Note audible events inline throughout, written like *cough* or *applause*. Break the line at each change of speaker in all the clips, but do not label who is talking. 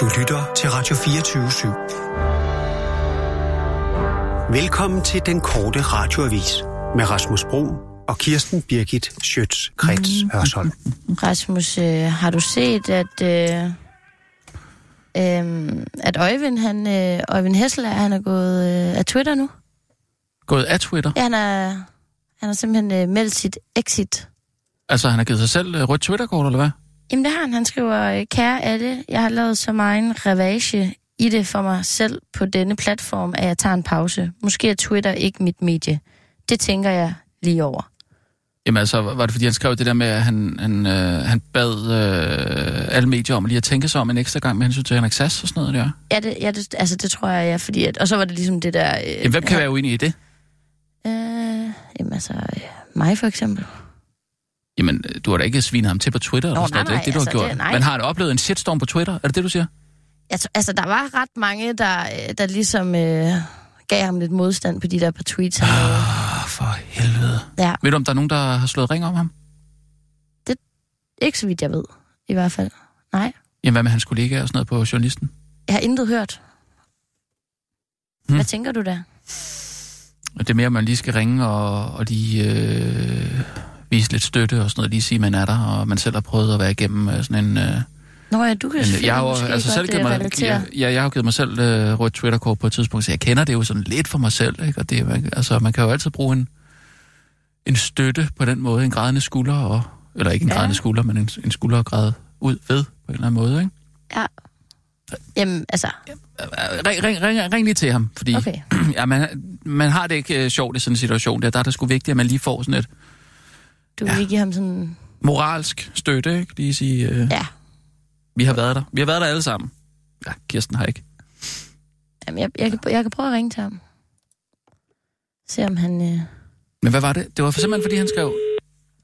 Du lytter til Radio 24 /7. Velkommen til den korte radioavis med Rasmus Bro og Kirsten Birgit Schøtz-Krets Hørsholm.
Rasmus, øh, har du set, at, øh, øh, at Øjvind, han, øh, Øjvind Hessler, han er gået øh, af Twitter nu?
Gået af Twitter?
Ja, han er, han har simpelthen øh, meldt sit exit.
Altså, han har givet sig selv øh, rødt Twitter-kort, eller hvad?
Jamen det har han. Han skriver, kære alle, jeg har lavet så meget ravage i det for mig selv på denne platform, at jeg tager en pause. Måske er Twitter ikke mit medie. Det tænker jeg lige over.
Jamen altså, var det fordi, han skrev det der med, at han, han, øh, han bad øh, alle medier om at lige at tænke sig om en ekstra gang med hensyn til Henrik Sass og sådan noget der?
Ja, det, ja det, altså det tror jeg, ja, fordi at, og så var det ligesom det der... Øh,
Jamen, hvem kan
ja,
være uenig i det?
Øh, jamen altså, øh, mig for eksempel.
Jamen, du har da ikke svinet ham til på Twitter
Nå,
noget.
nej,
Det er ikke det, du
nej,
har
altså,
gjort.
det- nej.
Men har han oplevet en shitstorm på Twitter? Er det det, du siger?
Altså, altså der var ret mange, der, der ligesom øh, gav ham lidt modstand på de der par tweets. Lavede.
Ah, for helvede.
Ja,
Ved du, om der er nogen, der har slået ring om ham?
ikke så vidt jeg ved, i hvert fald. Nej,
Jamen, hvad med hans kollegaer og sådan noget på journalisten?
jeg har intet hørt.
Hmm.
Hvad tænker du der?
Det er mere, at man lige skal ringe og, og lige øh, vise lidt støtte og sådan noget. Lige sige, man er der, og man selv har prøvet at være igennem øh, sådan en... Øh,
Nå ja, du kan
en jeg har altså selv givet
øh,
mig,
relatere.
jeg, jeg, jeg har givet mig selv øh, rødt Twitter-kort på et tidspunkt, så jeg kender det jo sådan lidt for mig selv. Ikke? Og det, man, altså, man kan jo altid bruge en, en støtte på den måde, en grædende skulder, og, eller ikke en
Ja.
grædende skulder, men en, en skulder at græde ud ved på en eller anden måde. Ikke?
Ja. Jamen, altså,
Ring, ring, ring, ring lige til ham, fordi
okay. *clears throat*
ja, man, man har det ikke øh, sjovt i sådan en situation. Der, der er det sgu vigtigt, at man lige får sådan et
Du vil
Ja.
ikke give ham sådan...
moralsk støtte. Ikke? Lige sige, øh,
Ja,
vi har været der. Vi har været der alle sammen. Ja, Kirsten har ikke.
Jamen, jeg, jeg, kan, jeg kan prøve at ringe til ham. Se om han... Øh...
Men hvad var det? Det var simpelthen, fordi han skrev...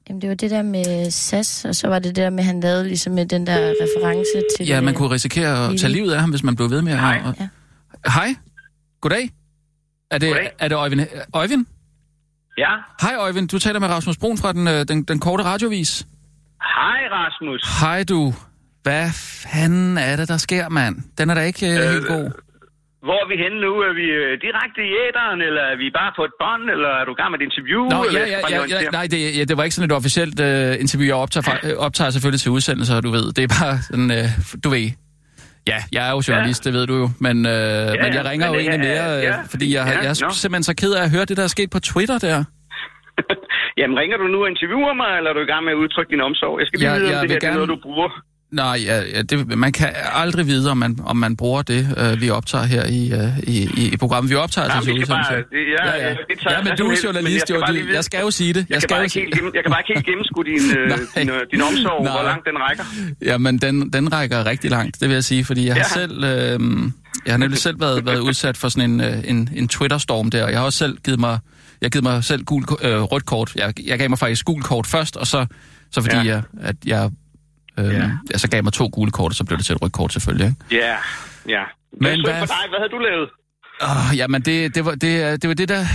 Jamen, det var det der med SAS, og så var det det der med, at han lavede ligesom med den der reference til...
Ja, man kunne risikere at
Lili.
tage livet af ham, hvis man blev ved med at...
Hej.
og-
Ja.
Hej. Goddag. Er det,
Goddag.
er det Øjvind? Øjvind?
Ja,
Hej Øjvind, du taler med Rasmus Brun fra den, øh, den, den korte radiovis.
hej Rasmus.
Hej du. Hvad fanden er det, der sker, mand? Den er da ikke øh, helt god.
Hvor er vi henne nu? Er vi øh, direkte i æderen, eller er vi bare på et bånd, eller er du gang med et interview?
Nå,
eller
ja, ja, ja, ja, nej, det, ja, det var ikke sådan et officielt øh, interview. Jeg optager, øh, *laughs* optager selvfølgelig til udsendelser, du ved. Det er bare sådan, øh, du ved... Ja, jeg er jo journalist, ja. det ved du jo, men, øh, ja, men jeg ringer
men
jo egentlig
er-
mere, øh,
ja,
fordi jeg,
ja,
jeg er
nå.
simpelthen så ked af at høre det, der er sket på Twitter der. *laughs*
Jamen, ringer du nu og interviewer mig, eller er du i gang med at udtrykke din omsorg? Jeg skal lige
Ja,
vide, om det her det er
gerne-
noget, du bruger.
Nej, ja, ja, det, man kan aldrig vide, om man, om man bruger det, øh, vi optager her i, øh, i, i, i programmet. Vi optager
Ja,
altså til
vi skal bare...
udsendelse.
Det, ja,
Ja, ja.
Det tager
Ja, men du er *laughs* journalist, jo. Du- jeg skal jo sige det.
Jeg,
Jeg
kan
skal
bare
jo
ikke
sige-
helt jeg kan bare ikke helt gennemskue din, øh, *laughs* din, øh, din omsorg,
Nej.
hvor langt den rækker.
Ja, men den, den rækker rigtig langt, det vil jeg sige, fordi jeg har
Ja.
selv, øh, jeg har nemlig selv været, været udsat for sådan en, øh, en, en Twitter-storm der, og jeg har også selv givet mig, jeg har givet mig selv gul, øh, rødt kort. Jeg, jeg gav mig faktisk gul kort først, og så, så fordi
Ja.
jeg, at jeg, øh,
Ja.
ja. så gav jeg mig to gule kort, og så blev det til et rødt kort selvfølgelig. Ikke?
Ja, ja.
Men hvad-
for dig. Hvad havde du lavet?
Oh, jamen, det, det, var, det, det var det, der,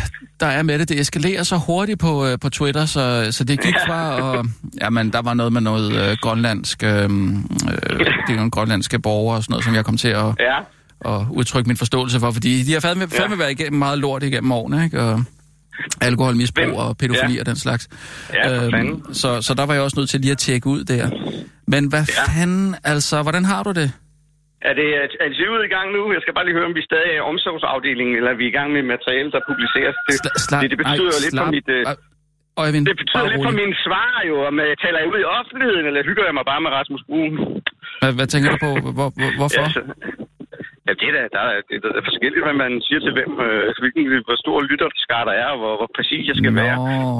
der er med det. Det eskalerer så hurtigt på, øh, på Twitter, så, så det gik fra, og jamen, der var noget med noget øh, grønlandsk, øh, øh, det er nogle grønlandske borgere og sådan noget, som jeg kom til at,
Ja.
at udtrykke min forståelse for, fordi de har fandme,
Ja.
fandme været igennem meget lort igennem årene, ikke? Og alkoholmisbrug
Hvem?
og pædofili
Ja.
og den slags.
Ja, fanden.
så, så der var jeg også nødt til lige at tjekke ud der. Men hvad
Ja.
fanden, altså, hvordan har du det?
Er det er interviewet i gang nu? Jeg skal bare lige høre, om vi stadig er i omsorgsafdelingen, eller er vi i gang med materiale, der publiceres. Det,
Sla- slap-
det, det betyder
ej,
lidt
slap-
for mit... Øh,
Øjvind,
det betyder lidt for
rolig.
min svar jo, om jeg taler jeg ud i offentligheden, eller hygger jeg mig bare med Rasmus Brun?
Hvad, hvad tænker du på? Hvor, hvor, hvorfor?
Ja, så, ja, det er da, der er, det er forskelligt, hvad man siger til hvem, øh, hvilken, hvor stor lytterskar der er, og hvor, hvor præcis jeg skal
Nå,
være.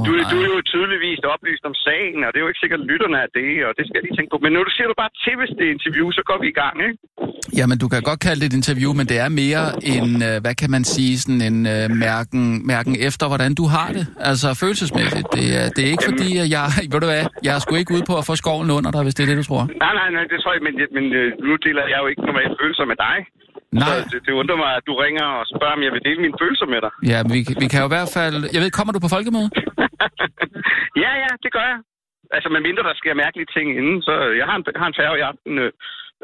Du, du er
nej.
jo tydeligvis oplyst om sagen, og det er jo ikke sikkert, at lytterne er det, og det skal jeg lige tænke på. Men nu du siger du bare til, hvis det er interview, så går vi i gang, ikke?
Jamen, du kan godt kalde det et interview, men det er mere en, øh, hvad kan man sige, sådan en øh, mærken, mærken efter, hvordan du har det. Altså følelsesmæssigt. Det er, det er ikke fordi, at jeg, *laughs* ved du hvad, jeg er sgu ikke ude på at få skoven under dig, hvis det er det, du tror.
Nej, nej, nej, det tror jeg, men, men øh, nu deler jeg jo ikke normalt følelser med dig.
Nej,
Så det, det undrer mig, at du ringer og spørger, om jeg vil dele mine følelser med dig.
ja, vi, vi kan jo i hvert fald... Jeg ved, kommer du på folkemøde? *laughs*
ja, ja, det gør jeg. Altså, med mindre der sker mærkelige ting inden, så jeg har en, har en færge i aften øh,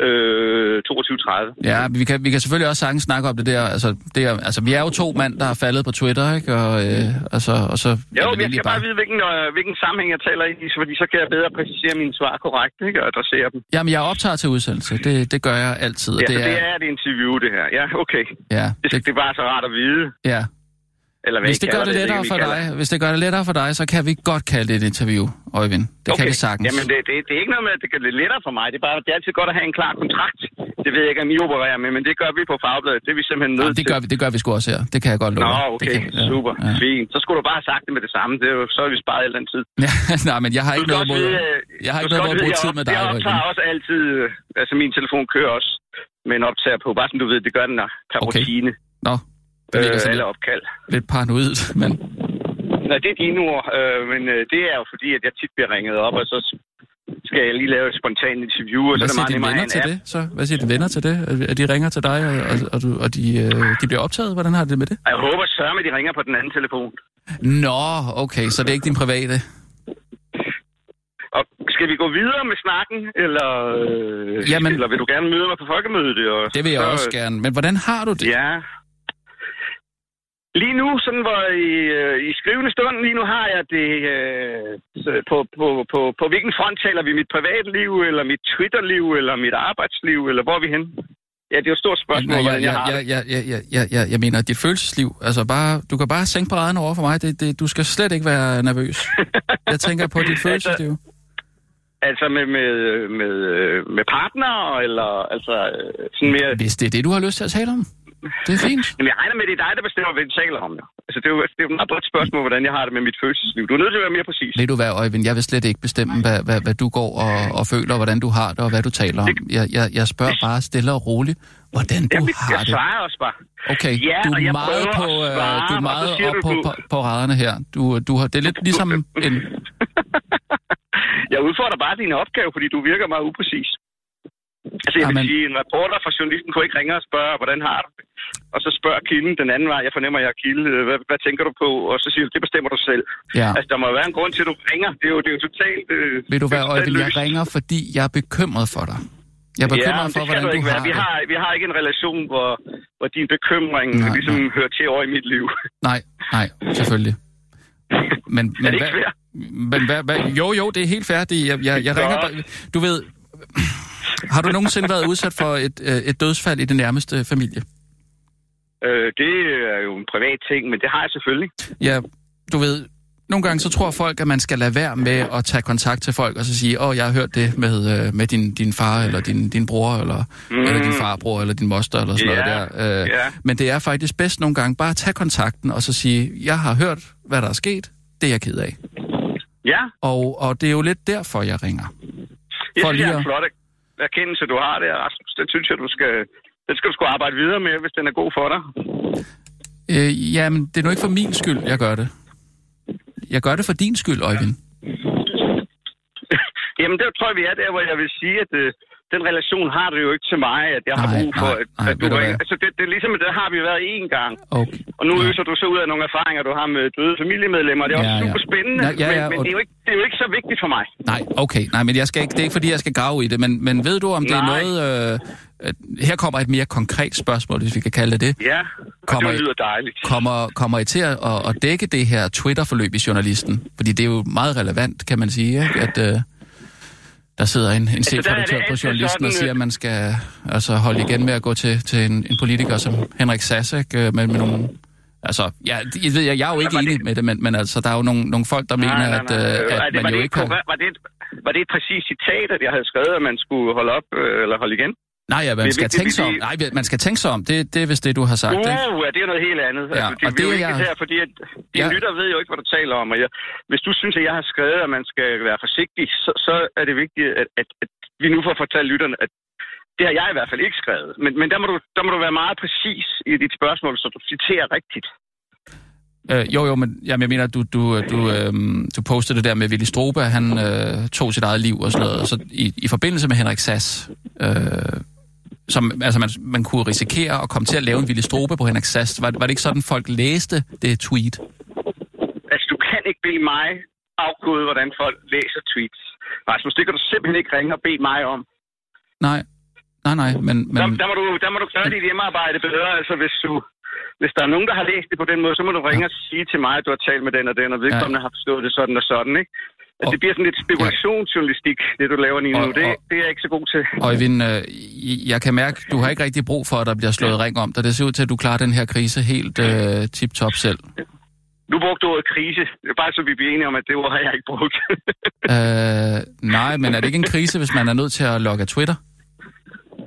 øh, 22.30.
Ja, vi kan, vi kan selvfølgelig også sagtens snakke om det der. Altså, det er, altså, vi er jo to mand, der er faldet på Twitter, ikke? Og, øh, altså, og så...
Jo,
er
men jeg skal bare vide, hvilken, øh, hvilken sammenhæng jeg taler i, så- fordi så kan jeg bedre præcisere mine svar korrekt, ikke? Og adressere dem.
Jamen, jeg optager til udsendelse. Det, det gør jeg altid.
Ja,
det
så det er et interview, det her. Ja, okay.
ja,
Det,
det,
det er bare så rart at vide.
ja.
Eller hvad
Hvis det gør det lettere
ikke,
for dig, hvis det gør det lettere for dig, så kan vi godt kalde det et interview, Øjvind. Det kan vi sagtens.
Jamen, det, det, det er ikke noget med, at det kan lidt lettere for mig. Det er, bare, det er altid godt at have en klar kontrakt. Det ved jeg ikke, om I opererer med, men det gør vi på fagbladet. Det er vi simpelthen nødt
Jamen, det
til.
gør vi, det gør vi sgu også her. Det kan jeg godt love.
Nå, okay.
Det kan,
Super.
Ja.
Fint. Så skulle du bare have sagt det med det samme. Det er jo, så har vi sparet al den tid.
Ja, *laughs* nej, men jeg har ikke noget mod,
øh,
jeg har ikke noget mod at bruge tid med dig,
Jeg optager også altid... øh, Altså, min telefon kører også med en optager på. Bare sådan, du ved, det gør den der per
Okay.
rutine.
Nå, det virker
Øh,
sådan
alle opkald.
lidt paranoid, men
Nej, det er dine ord, øh, men øh, det er jo fordi, at jeg tit bliver ringet op, og så skal jeg lige lave et spontant interview, og så
hvad
er
siger
meget
dine venner til
app.
det? Så? Hvad siger dine venner til det? At- de ringer til dig, og, og, og, du, og de, øh, de bliver optaget? Hvordan har de det med det?
Jeg håber sørme, at de ringer på den anden telefon.
Nå, okay, så det er ikke din private.
Og skal vi gå videre med snakken, eller, øh,
Jamen-
eller vil du gerne møde mig på folkemødet? Og
Det vil jeg
så,
også gerne. Men hvordan har du det?
Ja. Lige nu, sådan hvor i, øh, i skrivende stund, lige nu har jeg det øh, så på, på, på, på hvilken front taler vi? Mit privatliv, eller mit Twitterliv, eller mit arbejdsliv, eller hvor er vi hen? Ja, det er jo et stort spørgsmål,
Nej,
hvordan
jeg,
jeg har
jeg, jeg, jeg, jeg, jeg, jeg, mener, dit følelsesliv, altså bare, du kan bare sænke paraderne over for mig. Det, det, du skal slet ikke være nervøs. Jeg tænker på dit *laughs* følelsesliv.
Altså med, med, med, øh, med partner, eller altså øh, sådan mere...
Hvis det er det, du har lyst til at tale om, det er fint.
Jamen, jeg regner med, at det er dig, der bestemmer, hvad vi taler om. Jo. Altså, det er jo, det er jo et meget bredt spørgsmål, hvordan jeg har det med mit følelsesliv. Du er nødt til at være mere præcis.
Ved du hvad, Øjvind, jeg vil slet ikke bestemme, hvad, hvad, hvad du går og, og føler, hvordan du har det, og hvad du taler om. Jeg, jeg, jeg spørger bare stille og roligt, hvordan du
Jamen,
har
jeg
det.
svarer også bare.
Okay,
Ja,
du er
jeg
meget på,
at
øh,
svare,
du er meget op
du,
på,
du-
på, på raderne her. Du, du har, det er lidt ligesom en... *laughs*
Jeg udfordrer bare din opgave, fordi du virker meget upræcis. Altså, jeg vil
Jamen.
sige, en reporter fra journalisten kunne ikke ringe og spørge, hvordan har du det? Og så spørger kilden den anden vej. Jeg fornemmer, jeg er kilde. Hvad, hvad tænker du på? Og så siger du, det bestemmer du selv.
Ja.
Altså, der må være en grund til, at du ringer. Det er jo, det er jo totalt... Øh,
Vil du være, Øjvind, jeg ringer, fordi jeg er bekymret for dig. Jeg er bekymret
men
for, hvordan du
ikke
har.
Vi har, vi har ikke en relation, hvor, hvor din bekymring
Nej,
ligesom
nej.
hører til over i mit liv. *laughs*
Nej, nej, selvfølgelig. Men, *laughs* men,
er det ikke
hvad, men hvad, hvad, jo, jo, det er helt. Det, jeg, jeg, jeg ringer bare, du ved, har du nogensinde været udsat for et, øh, et dødsfald i den nærmeste familie?
Øh, det er jo en privat ting, men det har jeg selvfølgelig.
Ja, du ved, nogle gange så tror folk, at man skal lade være med at tage kontakt til folk og så sige, åh, oh, jeg har hørt det med, øh, med din, din far, eller din, din bror, eller, mm. eller din farbror, eller din moster, eller sådan
Ja,
noget der. Øh,
ja.
Men det er faktisk bedst nogle gange bare at tage kontakten og så sige, jeg har hørt, hvad der er sket, det er jeg ked af.
Ja,
Og, og det er jo lidt derfor, jeg ringer.
jeg
For
synes, det er
lige
en
at-
flot erkendelse, du har der, Rasmus. Den synes jeg, du skal, den skal du sgu arbejde videre med, hvis den er god for dig.
Øh, jamen, det er nu ikke for min skyld, jeg gør det. Jeg gør det for din skyld, Øjvind. *laughs*
Jamen, det tror jeg, vi er der, hvor jeg vil sige, at øh, den relation har du jo ikke til mig, at jeg har
Nej,
brug for,
nej,
at,
nej,
at du
hvad?
Altså, det, det er ligesom, det har vi været én gang.
Okay.
Og nu
Ja.
øser du så ud af nogle erfaringer, du har med døde familiemedlemmer. Det er også
Ja, ja.
super spændende,
Ja, ja, ja,
men, men
og-
det, er jo ikke, det er jo ikke så vigtigt for mig.
Nej, okay. Nej, men jeg skal ikke, det er ikke, fordi jeg skal grave i det, men, men ved du, om det er
Nej.
noget... Øh, her kommer et mere konkret spørgsmål, hvis vi kan kalde det det.
Ja,
Kommer
det lyder dejligt.
Kommer, kommer I til at, at dække det her Twitter-forløb i journalisten? Fordi det er jo meget relevant, kan man sige, ikke? at øh, der sidder en, en
det
chefredaktør på journalisten og siger, at man skal altså, holde igen med at gå til, til en, en politiker som Henrik Sass, ikke? Øh, med, med nogle... Altså, ja, jeg, ved, jeg, jeg er jo ikke
var det-
enig med det, men, men altså, der er jo nogle, nogle folk, der mener, at, øh, at
det-
man jo
det
ikke har...
Var det, et, var det et præcist citat, at jeg havde skrevet, at man skulle holde op øh, eller holde igen?
Nej, ja, man
Det
skal
vigtigt,
tænke sig om. Nej, man skal tænke sig om. Det, det er vist det, du har sagt, ikke?
Uh, ja, det er noget helt andet.
Ja,
altså, det,
og
er
det er
ikke
jeg-
her, fordi at dine
Ja.
lytter ved jo ikke, hvad du taler om. Og jeg, hvis du synes, at jeg har skrevet, at man skal være forsigtig, så, så er det vigtigt, at, at, at vi nu får fortalt lytterne, at det har jeg i hvert fald ikke skrevet. Men, men der, må du, der må du være meget præcis i dit spørgsmål, så du citerer rigtigt.
Øh, jo, jo, men jamen, jeg mener, du, du, du, øh, du postede det der med Willy Strobe, at han øh, tog sit eget liv og sådan noget. Og så i, i forbindelse med Henrik Sass, øh, som, altså man, man kunne risikere at komme til at lave en Willy Strobe på Henrik Sass. Var, var det ikke sådan, folk læste det tweet?
Altså, du kan ikke bede mig afkode, hvordan folk læser tweets. Rasmus, det kan du simpelthen ikke ringe og bede mig om.
Nej. Nej, nej, men... men
Der, der, må du, der må du gøre dit hjemmearbejde bedre. Altså, hvis, du, hvis der er nogen, der har læst det på den måde, så må du ringe og sige til mig, at du har talt med den og den, og vedkommende har forstået det sådan og sådan, ikke? Altså,
Og-
det bliver sådan lidt spekulationsjournalistik, det du laver lige nu.
Og-
Det,
og-
det er jeg ikke så god til.
Øjvind, øh, jeg kan mærke, du har ikke rigtig brug for, at der bliver slået ring om dig. Det ser ud til, at du klarer den her krise helt øh, tip-top selv.
Nu brugte du ordet krise. Det er bare så vi bliver enige om, at det ord har jeg ikke brugt.
Øh, nej, men er det ikke en krise, hvis man er nødt til at logge Twitter?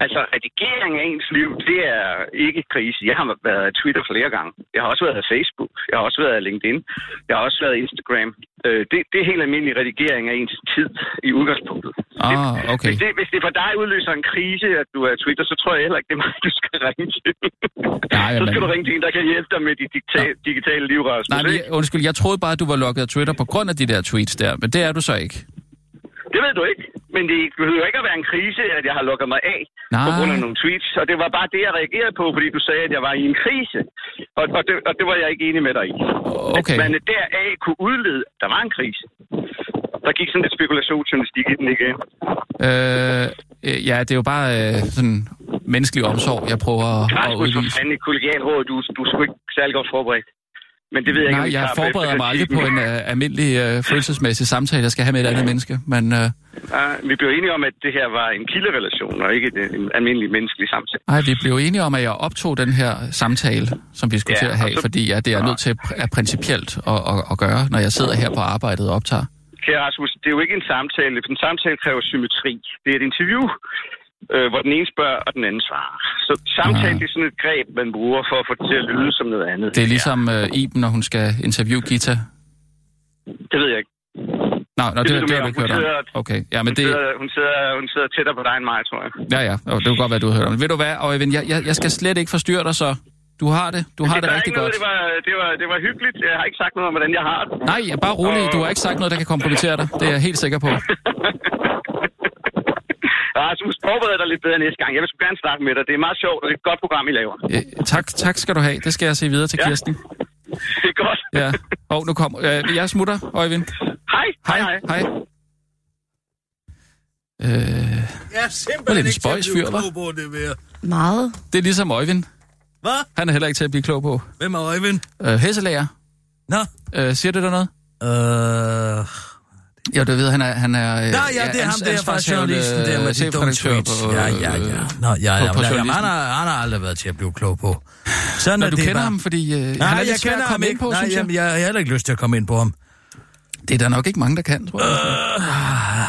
Altså, redigering af ens liv, det er ikke krise. Jeg har været af Twitter flere gange. Jeg har også været af Facebook. Jeg har også været af LinkedIn. Jeg har også været af Instagram. Øh, det, det er helt almindelig redigering af ens tid i udgangspunktet.
Ah, okay.
Hvis det, hvis det for dig udløser en krise, at du er Twitter, så tror jeg heller ikke, det er mig, du skal ringe til.
Nej,
så skal du ringe til en, der kan hjælpe dig med dit digita- digitale liv, Rasmus.
Nej, men, undskyld, jeg troede bare, at du var logget af Twitter på grund af de der tweets der, men det er du så ikke.
Det ved du ikke. Men det behøver ikke at være en krise, at jeg har lukket mig af
Nej.
på grund af nogle tweets. Og det var bare det, jeg reagerede på, fordi du sagde, at jeg var i en krise. Og, og, det, og det var jeg ikke enig med dig i.
Okay.
At man deraf kunne udlede, at der var en krise. Der gik sådan lidt spekulationsjournalistik i den igen.
Øh, øh, ja, det er jo bare øh, sådan menneskelig omsorg, jeg prøver at, at udvise.
Du, du er sgu ikke særlig godt forberedt. Men det ved jeg ikke,
Nej,
vi
jeg
på
forbereder mig aldrig på en uh, almindelig uh, følelsesmæssig samtale, jeg skal have med et andet menneske. Men uh,
Ja, vi blev enige om, at det her var en kilderelation, og ikke en, almindelig menneskelig samtale.
ej, vi blev enige om, at jeg optog den her samtale, som vi skulle
Ja,
til at have,
så-
fordi at det er nødt til at principielt at, at, at gøre, når jeg sidder her på arbejdet og optager.
Kære Rasmus, det er jo ikke en samtale. En samtale kræver symmetri. Det er et interview, øh, hvor den ene spørger, og den anden svarer. Så samtale,
Ah.
det er sådan et greb, man bruger for at få det til at lyde som noget andet.
Det er ligesom uh, Iben, når hun skal interviewe Gita.
Det ved jeg ikke.
Nå, nå det,
ved
det,
du
det har du ikke hørt om. Okay, ja, men
Hun,
det...
sidder, hun, sidder, hun sidder tættere på dig end mig, tror jeg.
Ja, ja, det kunne godt være, du har hørt om det. Ved du hvad, Øjvind, jeg, jeg, jeg skal slet ikke forstyrre dig, så du har det. Du har det,
gør
rigtig godt.
noget. Det var, det, var, det var hyggeligt. Jeg har ikke sagt noget om, hvordan jeg har det.
Nej, bare rolig. Du har ikke sagt noget, der kan kompromittere dig. Det er jeg helt sikker på. *laughs*
Rasmus, forbered dig lidt bedre næste gang. Jeg vil sgu gerne snakke med dig. Det er meget sjovt, og det er et godt program, I laver.
Øh, tak, tak skal du have. Det skal jeg se videre til
Ja.
Kirsten. *laughs*
Det er godt.
Ja. Og nu kommer... Øh, jeg smutter, Øjvind.
Hej.
Hej,
hej.
hej. Øh,
Jeg er simpelthen
lidt
ikke til at
spøjs
blive
fyr,
klog på det mere.
Meget.
det er ligesom Øjvind.
Hvad?
Han er heller ikke til at blive klog på.
Hvem er Øjvind?
Øh, Hesselager.
Nå.
Øh, siger det der noget?
Øh...
Ja, du ved, han er... Han er øh,
Nå, ja, det er ham der fra journalisten der med de dumme tweets.
På,
Ja, ja, ja. Nå, ja, ja.
på- på
ja, jamen, han, har, han har aldrig været til at blive klog på. Sådan
Nå,
er
du
det
kender
bare.
ham, fordi øh,
Nej,
han er
jeg kender ham
komme ind
ikke.
på,
Nej,
synes jeg.
jamen, jeg har heller ikke lyst til at komme ind på ham.
Det er der nok ikke mange, der kan, tror jeg.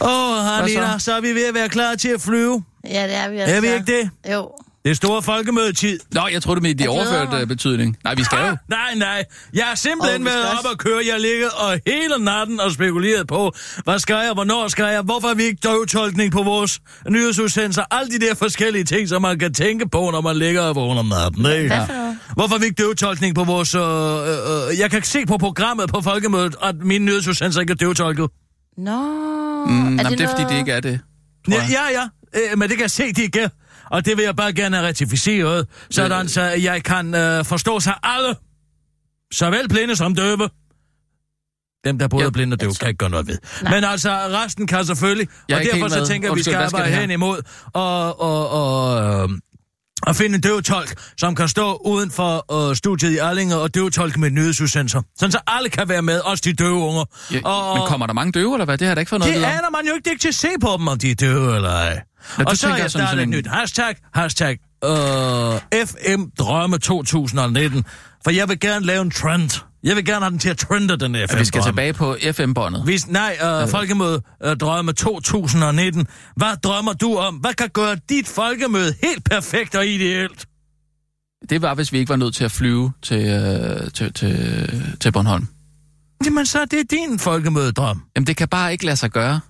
Åh, oh,
Hvad så?
Så er vi ved at være klar til at flyve.
Ja, det er vi altså.
Er vi ikke det?
Jo.
Det er store folkemødetid.
Nå, jeg det
Jeg glæder
overførte
mig.
øh, betydning. Nej, vi skal jo.
Ah, nej, nej. Jeg har simpelthen været op og køre. Jeg har ligget og hele natten og spekuleret på, hvad skal jeg, hvornår skal jeg, hvorfor har vi ikke døvtolkning på vores nyhedsudsendelser. Alle de der forskellige ting, som man kan tænke på, når man ligger og vågner om natten. Ikke?
Noget?
Hvorfor har vi ikke døvtolkning på vores... Øh, øh, øh, jeg kan se på programmet på Folkemødet, at mine nyhedsudsendelser ikke er døvtolket.
Nå.
Mm, jamen, det er fordi, det ikke er det. tror
Ja, ja, ja. Øh, men det kan jeg se, de ikke er. Og det vil jeg bare gerne have ratificeret, sådan så jeg kan øh, forstå sig alle. Såvel blinde som døve. Dem, der både
Ja,
er blinde og døve, kan ikke gøre noget ved.
Nej.
Men altså, resten kan selvfølgelig.
Jeg
og derfor så tænker jeg, at vi
Undskyld,
skal arbejde hen imod og, og, og, øh, og finde en døvtolk, som kan stå uden for øh, studiet i Allinge og døvtolke med nyhedsudsendelser. Sådan så alle kan være med, også de døve unger.
Ja,
og,
men kommer der mange døve, eller hvad? Det har da ikke fået noget
det aner man jo ikke. Det er ikke til at se på dem, om de er døve eller ej.
Nå,
og så
som
startet
sådan
et
en-
nyt hashtag, hashtag øh, FM Drømme 2019. For jeg vil gerne lave en trend. Jeg vil gerne have den til at trende, den FM
At vi skal tilbage på FM-båndet.
Hvis, nej, øh, folkemøde øh, Drømme 2019. Hvad drømmer du om? Hvad kan gøre dit folkemøde helt perfekt og ideelt?
Det var, hvis vi ikke var nødt til at flyve til, øh, til, til, til Bornholm.
Jamen så er det din folkemødedrøm.
Jamen, det kan bare ikke lade sig gøre.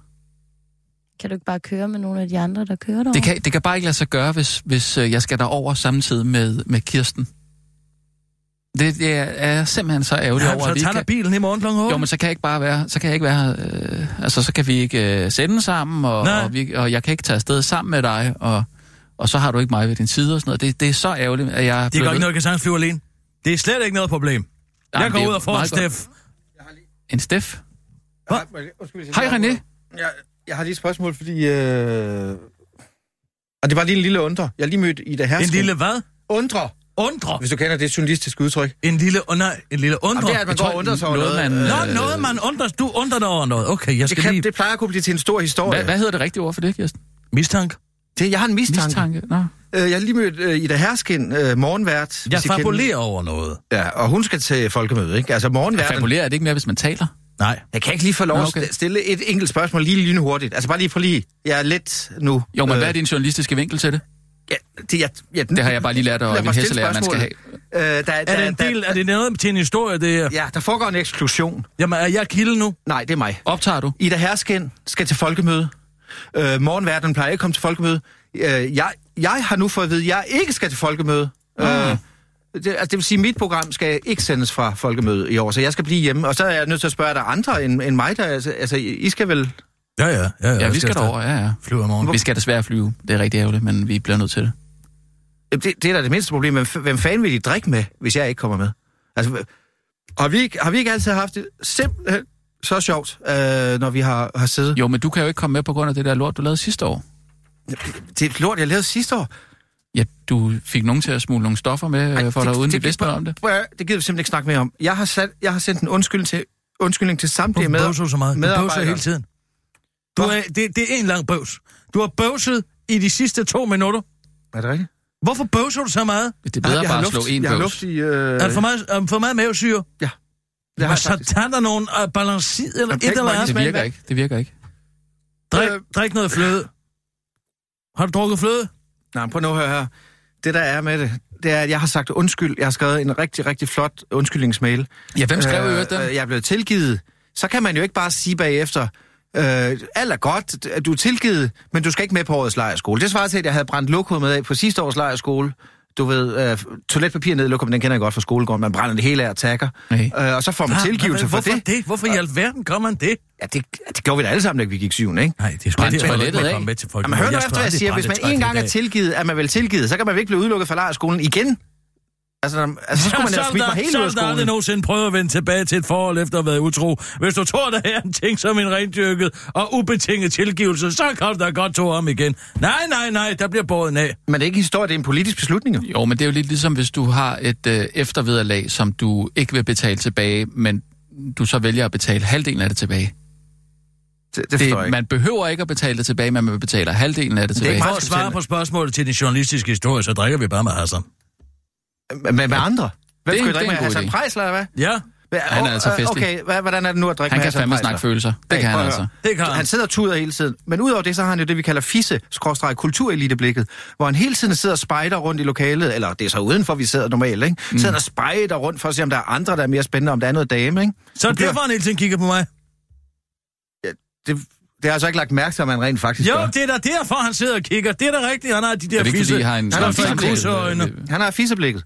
Kan du ikke bare køre med nogle af de andre, der kører derovre?
Det kan, det kan bare ikke lade sig gøre, hvis, hvis øh, jeg skal derover samtidig med, med Kirsten. Det, det er, er simpelthen så ærgerligt
Ja,
over,
så
at vi kan...
bilen i morgen kl. 8.
Jo, men så kan jeg ikke bare være... Så kan jeg ikke være... Øh, altså, så kan vi ikke øh, sende sammen, og,
Nej.
og, vi, og jeg kan ikke tage afsted sammen med dig, og, og så har du ikke mig ved din side og sådan noget. Det, det er så ærgerligt, at jeg... er
Det
blevet
gør ikke noget, jeg kan sagtens flyve alene. Det er slet ikke noget problem.
Jamen,
Jeg går
det er
ud og får en
godt.
Steff.
En?
Hvad?
Jeg
Hej,
lige
René.
afbryder. Jeg, har lige et spørgsmål, fordi... Øh, Og det var lige en lille undre. Jeg har lige mødt Ida
En
Hersken.
lille hvad?
undre,
Undre.
hvis du kender det journalistiske udtryk.
En lille, oh, nej, en lille undre.
Jamen, det er, at man
Jeg
går
tror,
og undrer sig over
noget,
noget.
man,
øh,
Nå, noget man undrer. Du undrer dig over noget. Okay, jeg
det,
skal
kan,
lige...
det plejer at kunne blive til en stor historie.
Hvad, hvad hedder det rigtige ord for det, Kirsten?
Mistanke.
Det, jeg har en mistanke.
Mistanke? Nå.
Øh, jeg har lige mødt uh, Ida Herskin, uh, morgenvært.
Jeg fabulerer over noget.
Ja, og hun skal til folkemøde, ikke? Altså morgenværten.
Fabulerer er det ikke mere, hvis man taler?
Nej.
Jeg kan ikke lige få lov at
okay.
st- stille et enkelt spørgsmål lige lynhurtigt. Altså bare lige for lige. Jeg er lidt nu.
Jo, men
øh,
hvad er din journalistiske vinkel til det?
Ja, det, jeg, ja,
Det har jeg bare lige lært
mig stille
Hesselærer, man skal have.
Øh, der,
Er
der,
det en del, er det noget til en historie, det her?
Ja, der foregår en eksklusion.
Jamen, er jeg kilde nu?
Nej, det er mig.
Optager du?
Ida Herskin skal til folkemøde. Øh, morgenværten plejer ikke at komme til folkemøde. Øh, jeg, jeg har nu fået at vide, at jeg ikke skal til folkemøde. Øh, det, altså, det vil sige, at mit program skal ikke sendes fra folkemøde i år, så jeg skal blive hjemme. Og så er jeg nødt til at spørge, er der andre end, end mig, der... Altså, altså, I skal vel...
Ja, ja. Ja, ja,
Ja, vi skal derover, ja, ja.
Flyver i morgen.
Vi skal desværre flyve. Det er rigtig ærgerligt, men vi bliver nødt til det.
Jamen, Det, det er da det mindste problem, hvem fanden vil de drikke med, hvis jeg ikke kommer med? Altså, har vi ikke, har vi ikke altid haft det simpelthen så sjovt, øh, når vi har, har siddet?
Jo, men du kan jo ikke komme med på grund af det der lort, du lavede sidste år.
Det er lort, jeg lavede sidste år.
Ja, du fik nogen til at smule nogle stoffer med
Ej,
Ej, for dig, uden de vidste om det.
Det gider vi simpelthen ikke snakke mere om. Jeg har, sat, jeg har sendt en undskyldning til, undskyldning til samtlige med,
du så meget? Du
medarbejdere.
bøvser hele tiden. Du er, det, det er en lang bøvs. Du har bøvset i de sidste to minutter.
Er det rigtigt?
Hvorfor bøvser du så meget?
Det er bedre
jeg
bare at slå en
Jeg har
bøvs.
luft i... Øh,
Er for meget, er for meget mavesyre?
det har
så
faktisk.
tag der nogle uh, balancid eller
Jamen,
et eller andet.
Det virker ikke. Det virker ikke.
Drik,
Øh.
drik noget fløde. Har du drukket fløde?
Nej, prøv nu at høre her. Det, der er med det, det er, at jeg har sagt undskyld. Jeg har skrevet en rigtig, rigtig flot undskyldningsmail.
Ja, hvem skrev øh,
Øh,
den?
øh, Jeg er blevet tilgivet. Så kan man jo ikke bare sige bagefter, øh, alt er godt, at du er tilgivet, men du skal ikke med på årets lejerskole. Det svarer til, at jeg havde brændt lokum med af på sidste års lejerskole. Du ved, øh, toiletpapir ned i lokum, den kender jeg godt fra skolegården. Man brænder det hele af og takker.
Nej.
Øh, og så får man tilgivelse
Hvad-
for
Hvorfor
det.
det? Hvorfor i alverden gør man det?
Ja, det, det gjorde vi da alle sammen, da vi gik syvende, ikke?
Nej, det er ikke
toilettet
jeg
af.
komme med til folk.
Jamen, hør nu efter,
skulle
hvad jeg siger. Hvis man en gang er tilgivet, er man vel tilgivet, så kan man vel ikke blive udelukket fra lejerskolen igen? Altså, altså så *laughs* skulle man
har
smidt mig helt ud af
der aldrig
skolen.
nogensinde prøvet at vende tilbage til et forhold efter at have været utro. Hvis du tror, der er en ting som en rendyrket og ubetinget tilgivelse, så kan du da godt to om igen. Nej, nej, nej, der bliver båret af.
Men det er ikke historie, det er en politisk beslutning. jo.
Jo, men det er jo lidt ligesom, hvis du har et øh, eftervederlag, som du ikke vil betale tilbage, men du så vælger at betale halvdelen af det tilbage.
Det, det
Det,
ikke.
man behøver ikke at betale det tilbage, men man betaler halvdelen af det
er
tilbage.
ikke
For
meget
at svare på spørgsmålet til den journalistiske historie, så drikker vi bare med Hassan.
Med, med andre? Hvem
Det det er
drikke med? Hassan
idé.
Preisler, eller hvad?
Ja,
Han er altså
øh,
festlig.
Okay, hvad, hvordan er det nu at drikke
Han
med
kan
Hassan
fandme snakke følelser. Det
Hey,
kan han altså.
det kan han.
Han sidder og tuder hele tiden. Men udover det, så har han jo det, vi kalder fisse kultureliteblikket, hvor han hele tiden sidder og spejder rundt i lokalet, eller det er så udenfor, vi sidder normalt, ikke?
Mm.
Sidder og spejder rundt for at se, om der er andre, der er mere spændende, om der er noget dame, ikke?
Så
bliver-
derfor han hele tiden kigger på mig.
Det, det har jeg så ikke lagt mærke til, at man rent faktisk
Jo,
gør.
det er da derfor, han sidder og kigger. Det er da rigtigt, han har de der
Er det
fisse.
Han har
sådan
fisse
samtale?
kusseøjne.
Han har fisseblikket.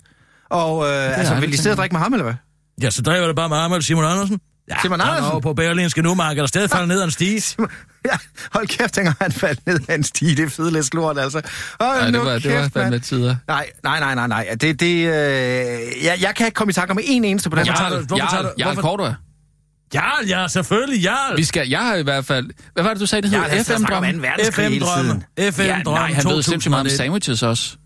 Og øh, altså, vil de sidde og drikke med ham, eller hvad?
Ja, så driver det bare med Ahmed Simon Andersen. Ja,
Simon
han er
Andersen?
på Berlinske Numarked, og stadig falder ned ad en stige. *laughs*
Ja, hold kæft, dengang han faldt ned af en stige. Det er fede lidt lort, altså. Hold
Ja, det var, det var
kæft,
fandme tider.
Nej, nej, nej, nej, nej. Det, det, øh, jeg, jeg kan ikke komme i tanke om en eneste på den
Hvorfor
her.
tager du- hvorfor tager
Jarl,
du-
Jarl Cordua.
Jarl, ja, selvfølgelig, Jarl.
Vi skal, jeg har i hvert fald... Hvad var det, du sagde, det hed?
han sidder og snakker om
FM-drøm?
2. verdenskrig hele
FM-drømme. FM-drømme
Ja, nej, han ved sindssygt meget om
2001.
sandwiches også.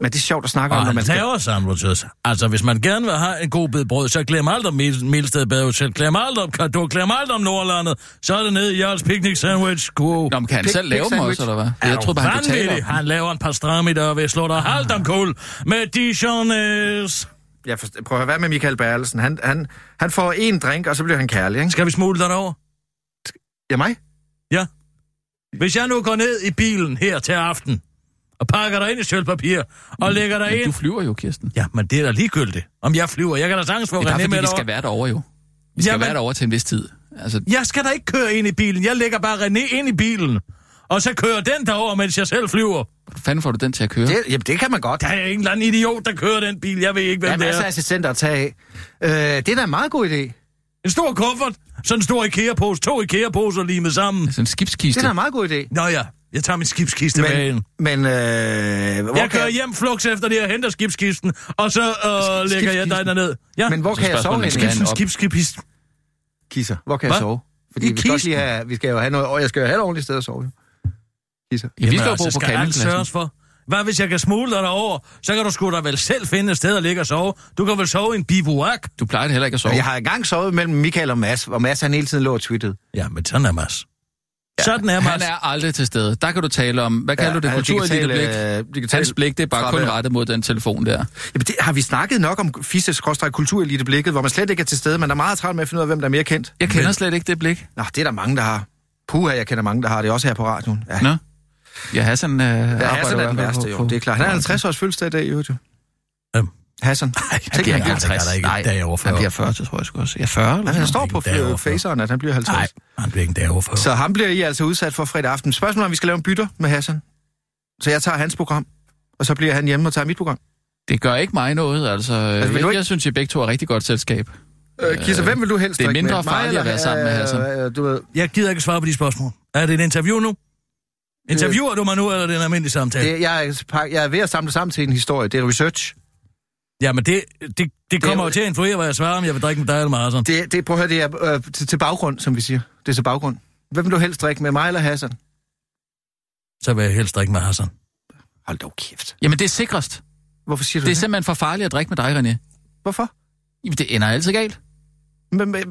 Men det er sjovt at snakke om,
Og
når
han
man skal...
laver sandwiches. Altså, hvis man gerne vil have en god bid brød, så glem alt om Melsted Badehotel. Glem alt om Kado. Glem alt om Nordlandet. Så er det ned i Jarls Picnic Sandwich. God.
Nå, men kan han
Pig-
selv lave dem også, eller hvad?
Er
Jeg troede bare, han kunne tale om
Han laver en pastrami, der vil slå dig halvt om kul med Dijones.
Jeg forstår, prøv at hvad med Michael Berlesen? Han, han, han får en drink, og så bliver han kærlig, ikke?
Skal vi smule dig over?
Ja, mig?
Ja. Hvis jeg nu går ned i bilen her til aften, og pakker dig ind i sølvpapir, og lægger dig
Men
ind...
du flyver jo, Kirsten.
Ja, men det er da ligegyldigt. Om jeg flyver. Jeg kan da sagtens få
Det er
René
bare
med
fordi, vi skal være derovre jo. Vi skal
Jamen-
være derovre til en vis tid. Altså,
Jeg skal da ikke køre ind i bilen. Jeg lægger bare René ind i bilen. Og så kører den derover, mens jeg selv flyver.
hvordan fanden får du den til at køre?
Det, jamen, det kan man godt.
Der er en eller anden idiot, der kører den bil. Jeg ved ikke,
Der er
hvem det
masser af
er.
assistenter at tage af. Øh, det er da en meget god idé.
En stor kuffert. Sådan en stor IKEA-pose. To IKEA-poser limet sammen.
Sådan en skibskiste.
Det er da en meget god idé.
Nå ja, jeg tager min skibskiste med ind.
Men, men øh, hvor
Jeg kører
kan,
hjem flux efter det, jeg henter skibskisten, og så øh, lægger jeg dig derned. Ja,
men hvor kan jeg sove
spørgsmålet
henne?
er,
skibs,
op.
skibs, skibs.
Kisser. Hvor kan jeg
Hvad?
sove? Fordi
I
vi skal, også
kisten?
lige have, vi skal jo have noget, og jeg skal jo have et ordentligt sted at sove. jo. Kisser.
Ja, vi skal jo
altså,
bo på
skal sørges for. Hvad hvis jeg kan smule dig derover? Så kan du sgu da vel selv finde et sted at ligge og sove. Du kan vel sove i en bivouac?
Du plejer heller ikke at sove.
Jeg har engang sovet mellem Michael og Mads, hvor Mads han hele tiden lå og twittede.
Ja, men sådan er Mads. Ja, sådan er Mads.
Han er aldrig til stede. Der kan du tale om, hvad kalder
Ja,
du det, kulturelite blik?
digital, øh, digital
Hans blik, det er bare kun rettet mod den telefon der.
Jamen, det, har vi snakket nok om fisse kulturelite blikket, hvor man slet ikke er til stede, men der er meget travlt med at finde ud af, hvem der er mere kendt.
Jeg kender slet ikke det blik.
Nå, det er der mange, der har. Puha, jeg kender mange, der har det, også her på radioen. Ja,
Nå. Ja, Hassan øh,
ja Hassan er den værste,
på-
jo. Det er klart. Han er
på-
50 års fødselsdag i dag, jo. Hassan.
Han bliver
han bliver
50. Der er ikke
Nej,
en dag over 40.
han bliver 40, det tror jeg sgu også. Ja, 40 eller
Han
sådan
står på
Ikke
faceren, at han bliver 50.
Nej, han bliver ikke en dag over 40.
Så ham bliver I altså udsat for fredag aften. Spørgsmålet er, om vi skal lave en bytter med Hassan. Så jeg tager hans program, og så bliver han hjemme og tager mit program.
Det gør ikke mig noget, altså.
Altså, vil
jeg,
du ikke-
jeg synes, I begge to er rigtig godt selskab.
Øh, Kisser, hvem vil du helst
det er mindre farligt at være sammen med
øh,
Hassan.
øh, Du ved,
Jeg gider ikke svare på de spørgsmål. Er det et interview nu? Interviewer du mig nu, eller er det en almindelig samtale?
det, jeg, er, jeg er ved at samle sammen til en historie. Det er research.
Jamen, det, det, det kommer
jo-
jo til at influere, hvad jeg svarer, om jeg vil drikke med dig eller Hassan.
Det, det, prøv at høre, det er øh, til, til baggrund, som vi siger. Det er til baggrund. Hvem vil du helst drikke med, mig eller Hassan?
Så vil jeg helst drikke med Hassan.
Hold dog kæft.
Jamen, det er sikrest.
Hvorfor siger du
Det er
det?
simpelthen for farligt at drikke med dig, René.
Hvorfor?
Jamen, det ender altid galt.
Men, men,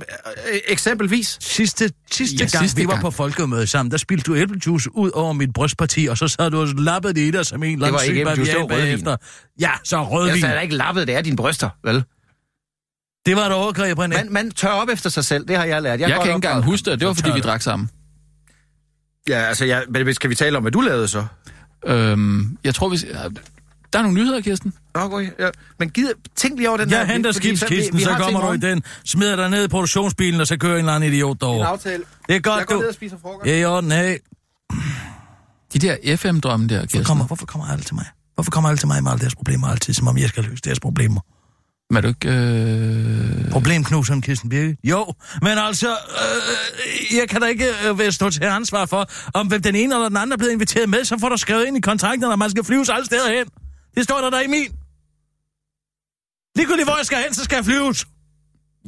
øh, eksempelvis.
Sidste, sidste
Ja,
ja, gang,
sidste
vi var
gang.
på folkemøde sammen, der spildte du æblejuice ud over mit brystparti, og så sad du og lappede det i dig som en
ikke
syg bavian
rødvin.
bagefter. Ja, så rødvin.
Jeg er ikke lappet, det er dine bryster, vel?
Det var et overgreb, René.
Man, man tør op efter sig selv, det har jeg lært.
Jeg, jeg kan ikke engang huske det, det var fordi, vi drak sammen.
Ja, altså, jeg, men skal vi tale om, hvad du lavede så?
Øhm, jeg tror, vi... Der er nogle nyheder, Kirsten.
Nå, okay, ja. Men gider, tænk lige over den
Jeg
der...
henter
fordi
skibskisten, så
har til
kommer du i den, smider dig ned i produktionsbilen, og så kører en eller anden idiot
En
derovre.
aftale.
Det er godt,
jeg går
du.
ned og spiser frokost.
Ja, i orden, hey.
De der FM-drømme der,
Hvorfor
Kirsten.
kommer, hvorfor kommer alle til mig? Hvorfor kommer alle til mig med alle deres problemer altid, som om jeg skal løse deres problemer?
Men er du ikke... Øh...
Problemknuseren, Kirsten Birke? Jo, men altså, øh, jeg kan da ikke øh, være stå til ansvar for, om hvem den ene eller den anden er blevet inviteret med, så får der skrevet ind i kontrakten, at man skal flyves alle steder hen. Det står der der i min. Ligegyldigt hvor jeg skal hen, så skal jeg flyves.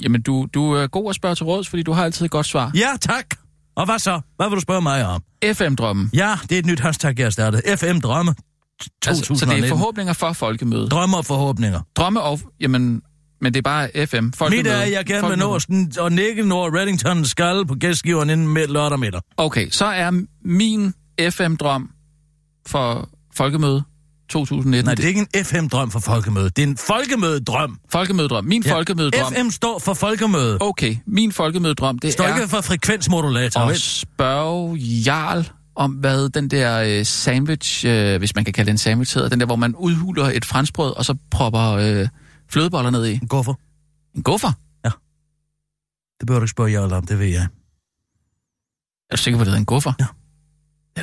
Jamen, du, du er god at spørge til råds, fordi du har altid et godt svar.
Ja, tak. Og hvad så? Hvad vil du spørge mig om?
FM-drømmen.
Ja, det er et nyt hashtag, jeg har startet. FM Drømme 2019.
Altså, så det er forhåbninger for folkemødet.
Drømme og forhåbninger.
Drømme og... Jamen, men det er bare FM. Folkemøde.
Mit er, jeg gerne vil nå og nikke når Reddington skal på gæstgiveren inden med lørdag middag.
Okay, så er min FM-drøm for folkemøde 2019.
Nej, det er ikke en FM-drøm for folkemøde. Det er en folkemødedrøm.
Folkemødedrøm. Min ja. folkemødedrøm.
FM står for folkemøde.
Okay, min folkemødedrøm, det
Står
er
ikke for frekvensmodulator.
at
vel?
spørge Jarl om, hvad den der øh, sandwich, øh, hvis man kan kalde det en sandwich, hedder. Den der, hvor man udhuler et franskbrød, og så propper øh, flødeboller ned i.
Hvorfor?
En guffer?
Det behøver du ikke spørge Jarl om, det ved jeg.
Er du sikker på, at det hedder en guffer?
Ja.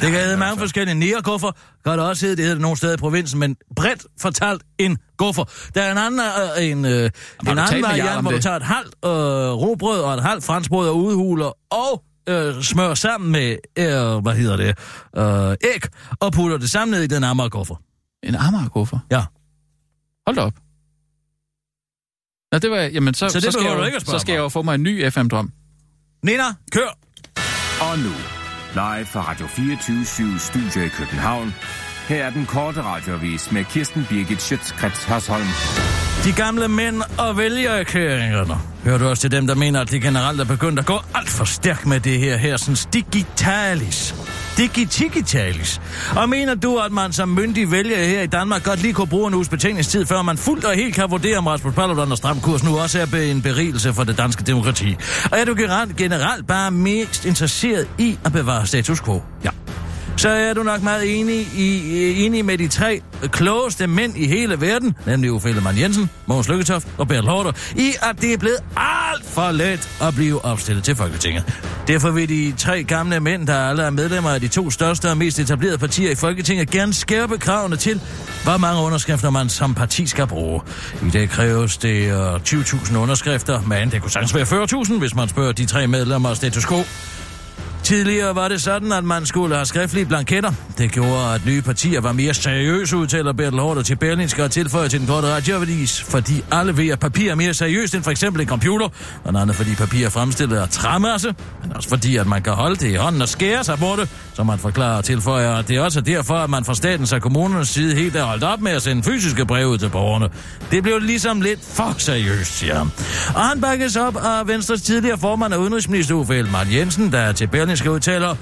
Det kan hedde mange forskellige nærguffer, kan det også hedde, det hedder det nogle steder i provinsen, men bredt fortalt en guffer. Der er en anden, øh, en, øh, en anden variant, hvor du tager et halvt øh, robrød og et halvt franskbrød og udhuler og øh, smører sammen med, øh, hvad hedder det, øh, æg, og putter det sammen ned i den amager guffer.
En Amager-guffer?
Ja.
Hold da op. Nå, det var... Jamen, så,
Så det
så, skal, jeg, jo- så skal jeg jo få mig en ny FM-drøm.
Nina, kør!
Og nu, live fra Radio 24 Studio i København. Her er den korte radiovis med Kirsten Birgit Schøtzgrads Hasholm.
De gamle mænd og vælgererklæringerne. Hører du også til dem, der mener, at de generelt er begyndt at gå alt for stærkt med det her hersens digitalis? Digitalis. Og mener du, at man som myndig vælger her i Danmark godt lige kunne bruge en uges betænkningstid, før man fuldt og helt kan vurdere, om Rasmus Paludan og Stram Kurs nu også er en berigelse for det danske demokrati? Og er du generelt bare mest interesseret i at bevare status quo? Ja så er du nok meget enig, i, enig med de tre klogeste mænd i hele verden, nemlig Uffe Ellemann Jensen, Mogens Lykketoft og Bertel Hårder, i at det er blevet alt for let at blive opstillet til Folketinget. Derfor vil de tre gamle mænd, der alle er medlemmer af de to største og mest etablerede partier i Folketinget, gerne skærpe kravene til, hvor mange underskrifter man som parti skal bruge. I dag kræves det øh, 20.000 underskrifter, men det kunne sagtens være 40.000, hvis man spørger de tre medlemmer af status quo. Tidligere var det sådan, at man skulle have skriftlige blanketter. Det gjorde, at nye partier var mere seriøse, udtaler Bertel Hårder til Berlinske og tilføjer til den korte radioavis, fordi alle ved, at papir er mere seriøst end for eksempel en computer, og andet fordi papir er fremstillet af træmasse, men også fordi, at man kan holde det i hånden og skære sig på det, som man forklarer og tilføjer, at det er også derfor, at man fra statens og kommunernes side helt er holdt op med at sende fysiske breve ud til borgerne. Det blev ligesom lidt for seriøst, siger han. Og han bakkes op af Venstres tidligere formand og udenrigsminister Uffe Elmar Jensen, der til engelske udtaler,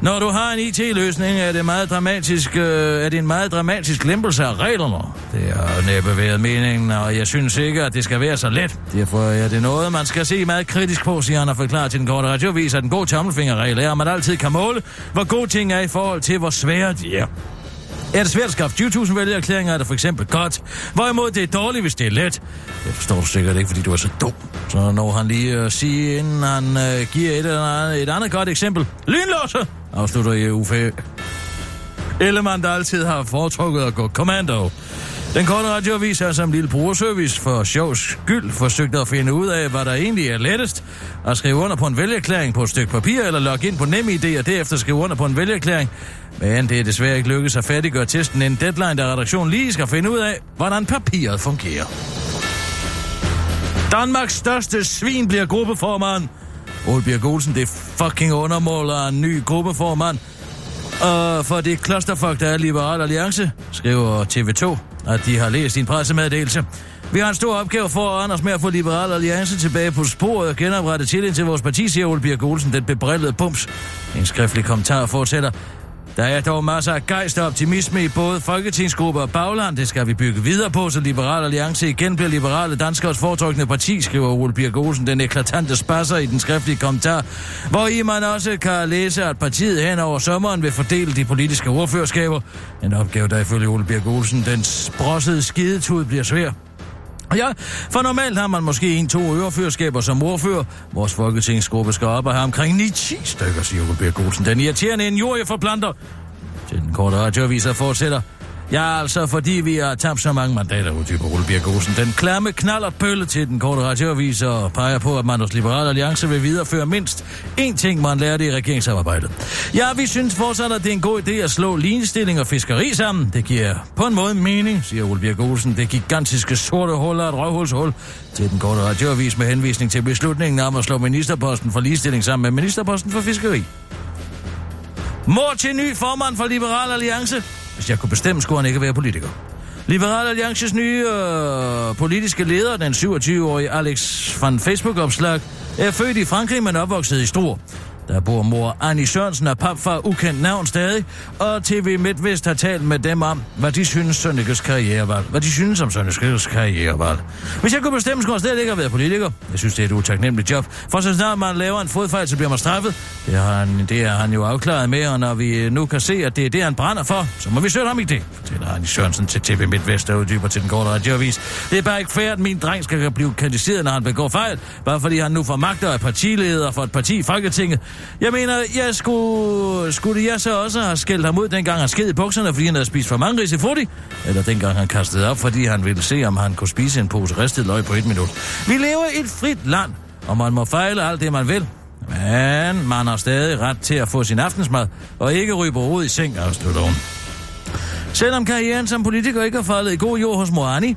når du har en IT-løsning, er det, meget dramatisk, øh, er det en meget dramatisk lempelse af reglerne. Det har næppe været meningen, og jeg synes ikke, at det skal være så let. Derfor er det noget, man skal se meget kritisk på, siger han og forklarer til den korte radiovis, at en god tommelfingerregel er, at man altid kan måle, hvor gode ting er i forhold til, hvor svære de er. Er det svært at skaffe 20.000 vælgererklæringer, er det for eksempel godt. Hvorimod det er dårligt, hvis det er let. Det forstår du sikkert ikke, fordi du er så dum. Så når han lige øh, at sige, inden han øh, giver et, eller andet, et andet godt eksempel. Lynlåse! Afslutter i UFA Ellemann, der altid har foretrukket at gå kommando. Den korte radioavis har som lille brugerservice for sjovs skyld forsøgt at finde ud af, hvad der egentlig er lettest. At skrive under på en vælgerklæring på et stykke papir, eller logge ind på NemID og derefter skrive under på en vælgerklæring. Men det er desværre ikke lykkedes at færdiggøre testen en deadline, der redaktionen lige skal finde ud af, hvordan papiret fungerer. Danmarks største svin bliver gruppeformand. Ole Birk Olsen, det fucking undermåler en ny gruppeformand. Og for det klosterfolk, der er Liberal Alliance, skriver TV2, at de har læst din pressemeddelelse. Vi har en stor opgave for Anders med at få Liberal Alliance tilbage på sporet og genoprette tillid til vores parti, siger Ole Birk Olsen, den bebrillede pums. En skriftlig kommentar fortsætter. Der er dog masser af gejst og optimisme i både folketingsgrupper og bagland. Det skal vi bygge videre på, så Liberal Alliance igen bliver liberale danskers foretrukne parti, skriver Ole Birk Olsen, den eklatante spasser i den skriftlige kommentar, hvor i man også kan læse, at partiet hen over sommeren vil fordele de politiske ordførerskaber. En opgave, der ifølge Ole Birk Olsen, den sprossede skidetud bliver svær. Ja, for normalt har man måske en-to øreførskaber som ordfører. Vores folketingsgruppe skal op og have omkring 9-10 stykker, siger Ole Birk Olsen. Den irriterende injurie for forplanter. Til den korte radioavis fortsætter. Ja, altså fordi vi har tabt så mange mandater, uddyber Ole Birk Olsen. Den klamme knaller pølle til den korte radioavis og peger på, at man hos Liberal Alliance vil videreføre mindst én ting, man lærte i regeringssamarbejdet. Ja, vi synes fortsat, at det er en god idé at slå ligestilling og fiskeri sammen. Det giver på en måde mening, siger Ole Birk Olsen. Det gigantiske sorte hul er et røvhulshul til den korte radioavis med henvisning til beslutningen om at slå ministerposten for ligestilling sammen med ministerposten for fiskeri. Mor til ny formand for Liberal Alliance. Hvis jeg kunne bestemme, skulle han ikke være politiker. Liberal Alliances nye øh, politiske leder, den 27-årige Alex van Facebook-opslag, er født i Frankrig, men opvokset i Struer. Der bor mor Annie Sørensen og papfar ukendt navn stadig, og TV MidtVest har talt med dem om, hvad de synes Sønnekes karrierevalg. Hvad de synes om Sønnekes karrierevalg. Hvis jeg kunne bestemme, skulle jeg slet ikke have været politiker. Jeg synes, det er et utaknemmeligt job. For så snart man laver en fodfejl, så bliver man straffet. Det, har han, det er han jo afklaret med, og når vi øh, nu kan se, at det er det, han brænder for, så må vi søge ham i det, fortæller Annie Sørensen til TV MidtVest, der uddyber til den korte radioavis. Det er bare ikke fair, at min dreng skal blive kritiseret, når han begår fejl, bare fordi han nu får magt og er partileder for et parti i Folketinget. Jeg mener, jeg skulle, skulle jeg så også have skældt ham ud, dengang han sked i bukserne, fordi han havde spist for mange risifrutti? Eller dengang han kastede op, fordi han ville se, om han kunne spise en pose ristet løg på et minut. Vi lever i et frit land, og man må fejle alt det, man vil. Men man har stadig ret til at få sin aftensmad, og ikke ryge på rod i seng, afslutter hun. Selvom karrieren som politiker ikke har faldet i god jord hos Moani,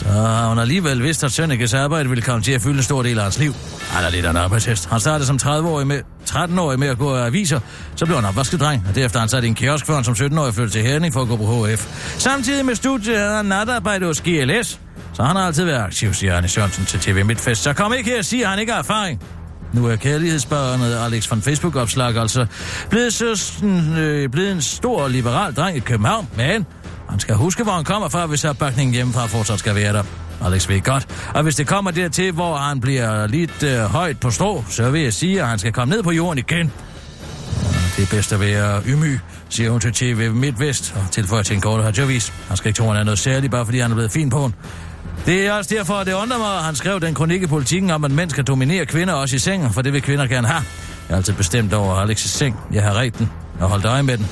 så har hun alligevel vidst, at Sønnekes arbejde ville komme til at fylde en stor del af hans liv. Han er lidt af en arbejdshest. Han startede som 30-årig med, 13-årig med at gå af aviser. Så blev han opvaskedreng, og derefter han sat i en kiosk, før han som 17-årig flyttede til Herning for at gå på HF. Samtidig med studiet havde han natarbejde hos GLS, så han har altid været aktiv, siger Arne Sørensen til TV Midtfest. Så kom ikke her og sige, at han ikke har erfaring. Nu er kærlighedsbarnet Alex von Facebook-opslag altså blevet, så, øh, blevet en stor liberal dreng i København, men han skal huske, hvor han kommer fra, hvis opbakningen hjemmefra fortsat skal være der. Alex ved godt. Og hvis det kommer dertil, hvor han bliver lidt øh, højt på strå, så vil jeg sige, at han skal komme ned på jorden igen. Det er bedst at være ymyg, siger hun til TV MidtVest, og tilføjer til en kort radiovis. Han skal ikke tro, han er noget særligt, bare fordi han er blevet fin på den. Det er også derfor, at det undrer mig, at han skrev den kronik i politikken om, at mænd skal dominere kvinder også i sengen, for det vil kvinder gerne have. Jeg er altid bestemt over Alex' seng. Jeg har ret den og holdt øje med den.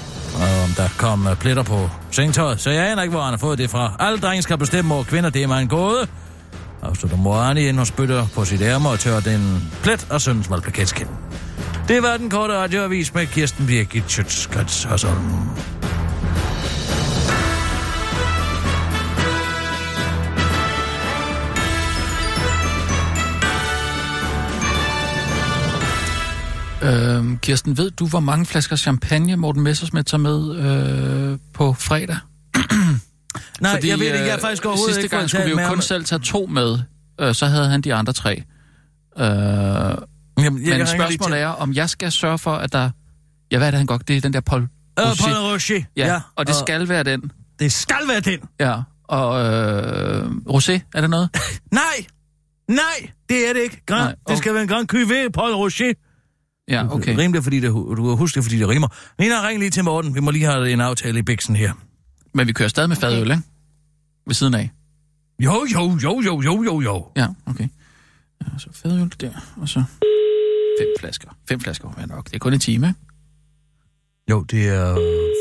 Om der kom øh, pletter på sengtøjet, så jeg aner ikke, hvor han har fået det fra. Alle drenge skal bestemme over kvinder, det er mig en gåde. Afslutter Morani ind og spytter på sit ærme og tør den plet og søndens valgplaketskind. Det var den korte radioavis med Kirsten Birgit Schøtzgrads Hasholm.
Øhm, Kirsten, ved du, hvor mange flasker champagne Morten Messersmith tager med øh, på fredag? *clears throat*
Nej, Fordi, jeg ved det ikke. Jeg har
øh,
faktisk overhovedet
sidste
ikke
gang skulle vi jo kun
ham.
selv tage to med. Øh, så havde han de andre tre. Øh,
Jamen, jeg
men spørgsmålet er, om jeg skal sørge for, at der... Ja, hvad er det, han godt? Det er den der Paul
Øh,
Rocher.
Paul Rocher.
Ja, ja, og det skal være den.
Det skal være den.
Ja, og øh, Rosé, er det noget? *laughs*
Nej! Nej, det er det ikke. Grand,
Nej,
Det skal være en Grand Cuvée, Paul Rocher.
Ja, okay.
Rimelig, fordi det, du har husket, fordi det rimer. Nina, ring lige til Morten. Vi må lige have en aftale i biksen her.
Men vi kører stadig med fadøl, ikke? Ved siden af.
Jo, jo, jo, jo, jo, jo, jo.
Ja, okay. Ja, så fadøl der, og så fem flasker. Fem flasker er nok. Det er kun en time, ikke?
Jo, det er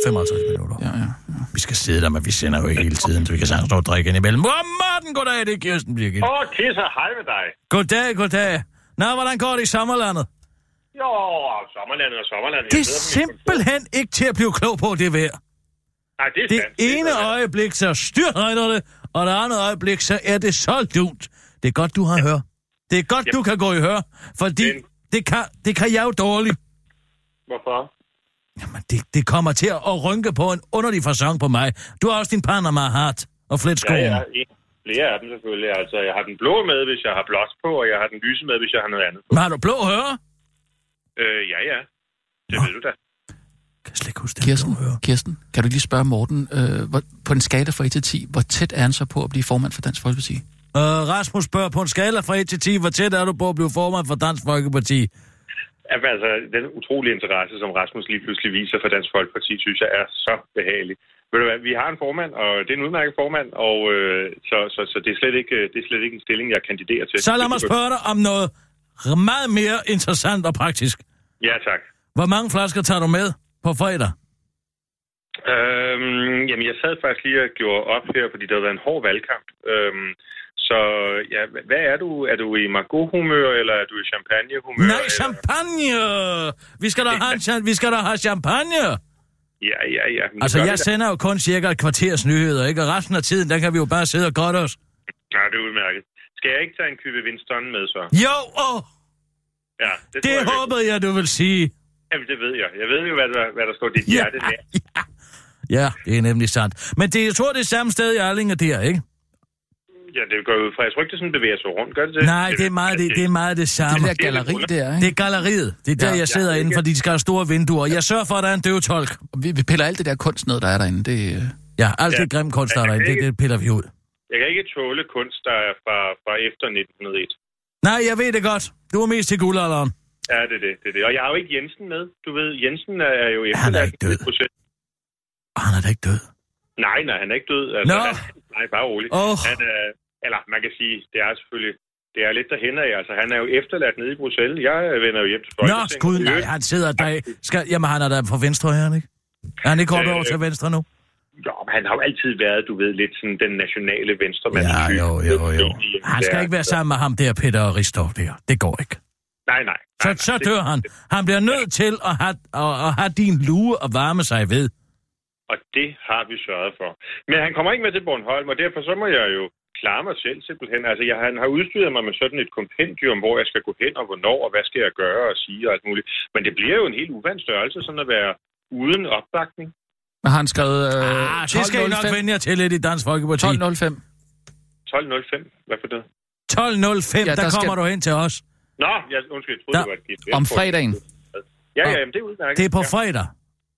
55 minutter.
Ja, ja. ja.
Vi skal sidde der, men vi sender jo ikke hele tiden, så vi kan sagtens stå og drikke ind imellem. Åh, Morten, goddag, det er Kirsten Birgit.
Åh, kisser, hej med dig.
Goddag, goddag. Nå, hvordan går det i sommerlandet?
Jo, sommerlandet og sommerlandet.
Det er simpelthen ikke til at blive klog på, det vejr.
Nej, det er
Det
sandt.
ene
er sandt.
øjeblik, så styrtregner det, og det andet øjeblik, så er det så lunt. Det er godt, du har hør. Det er godt,
Ja.
du kan gå i hør, fordi
Men-
det kan, det kan jeg jo dårligt.
Hvorfor?
Jamen, det, det kommer til at rynke på en underlig fasong på mig. Du har også din Panama hat og fletskoen.
Ja, ja, en- flere af dem selvfølgelig. Altså, jeg har den blå med, hvis jeg har blåt på, og jeg har den lyse med, hvis jeg har noget andet på.
Men har du blå høre?
Øh, ja, ja. Det ved du da.
Kan jeg slet ikke huske det.
Kirsten,
høre.
Kirsten, kan du lige spørge Morten, øh, hvor, på en skala fra 1 til 10, hvor tæt er han så på at blive formand for Dansk Folkeparti?
Uh, Rasmus spørger på en skala fra 1 til 10, hvor tæt er du på at blive formand for Dansk Folkeparti?
Jamen, Altså, den utrolige interesse, som Rasmus lige pludselig viser for Dansk Folkeparti, synes jeg er så behagelig. Ved du hvad, vi har en formand, og det er en udmærket formand, og øh, så, så, så det, er slet ikke, det er slet ikke en stilling, jeg kandiderer til.
Så lad mig spørge dig om noget meget mere interessant og praktisk.
Ja, tak.
Hvor mange flasker tager du med på fredag?
Øhm, jamen, jeg sad faktisk lige og gjorde op her, fordi det har været en hård valgkamp. Øhm, så ja, hvad er du? Er du i Margot-humør, eller er du i champagne-humør?
Nej,
eller-
champagne! Vi skal da *laughs* have, en vi skal da have champagne!
Ja, ja, ja. Men
Altså, jeg sender jo kun cirka et kvarters nyheder, ikke? Og resten af tiden, der kan vi jo bare sidde og godt os.
Ja, det er udmærket. Skal jeg ikke tage en kybe Winston med, så?
Jo, åh,
Ja, det,
det
jeg,
håbede jeg, du vil sige.
Jamen, det ved jeg. Jeg ved jo, hvad der, hvad der står dit hjerte nær. *laughs*
ja. Ja, det er nemlig sandt. Men det, jeg tror, det er samme sted i Arlinge der, ikke?
Ja, det går ud fra. Jeg tror ikke, det sådan bevæger sig rundt. Gør det det?
Nej, det er meget det, det, er meget det
Det
samme.
der galleri der,
Det
ikke?
er galleriet. Det er der,
Ja.
jeg sidder
Ja,
inde, fordi de skal have store vinduer. Jeg sørger for, at der er en døvtolk.
Vi, vi piller alt det der kunst ned, der er derinde. Det, øh,
Ja, alt
Ja.
det grimme kunst, der er derinde, det, det piller vi ud.
Jeg kan ikke tåle kunst, der er fra, fra efter 1901.
Nej, jeg ved det godt. Du er mest til guldalderen.
Ja, det er det, det er det. Og jeg har jo ikke Jensen med. Du ved, Jensen er jo
Han er ikke død. han er da ikke død.
Nej, nej, han er ikke død. Altså,
Nå.
han, nej, bare roligt.
Åh.
Han er, eller man kan sige, det er selvfølgelig, det er lidt derhen af. Altså, han er jo efterladt nede i Bruxelles. Jeg vender jo hjem til
Nå,
Folketinget.
skud,
I
nej, han sidder der. Skal, jamen, han er der på venstre her, ikke? Er han ikke kommet
Øh,
over til venstre nu?
Jo, men han har jo altid været, du ved, lidt sådan den nationale venstremand.
Ja, jo, jo, jo. Han skal ikke være sammen med ham der, Peter og Ristov der. Det går ikke.
Nej, nej.
Så,
nej,
så
nej,
dør han. Han bliver nødt til at have, at, at have din lue og varme sig ved.
Og det har vi sørget for. Men han kommer ikke med til Bornholm, og derfor så må jeg jo klare mig selv simpelthen. Altså, jeg, han har udstyret mig med sådan et kompendium, hvor jeg skal gå hen og hvornår, og hvad skal jeg gøre og sige og alt muligt. Men det bliver jo en helt uvandt størrelse, sådan at være uden opbakning.
Hvad har han skrevet? Øh,
Ah, det skal I nok
12.05?
vende jer til lidt i Dansk Folkeparti.
12.05.
12.05. Hvad for det?
12.05,
Ja,
der,
der skal-
kommer du hen til os.
Nå, jeg, undskyld, jeg troede,
Der-
det var et gift.
Om fredagen.
Ja, ja, jamen, det er udmærket.
Det er på
ja.
fredag.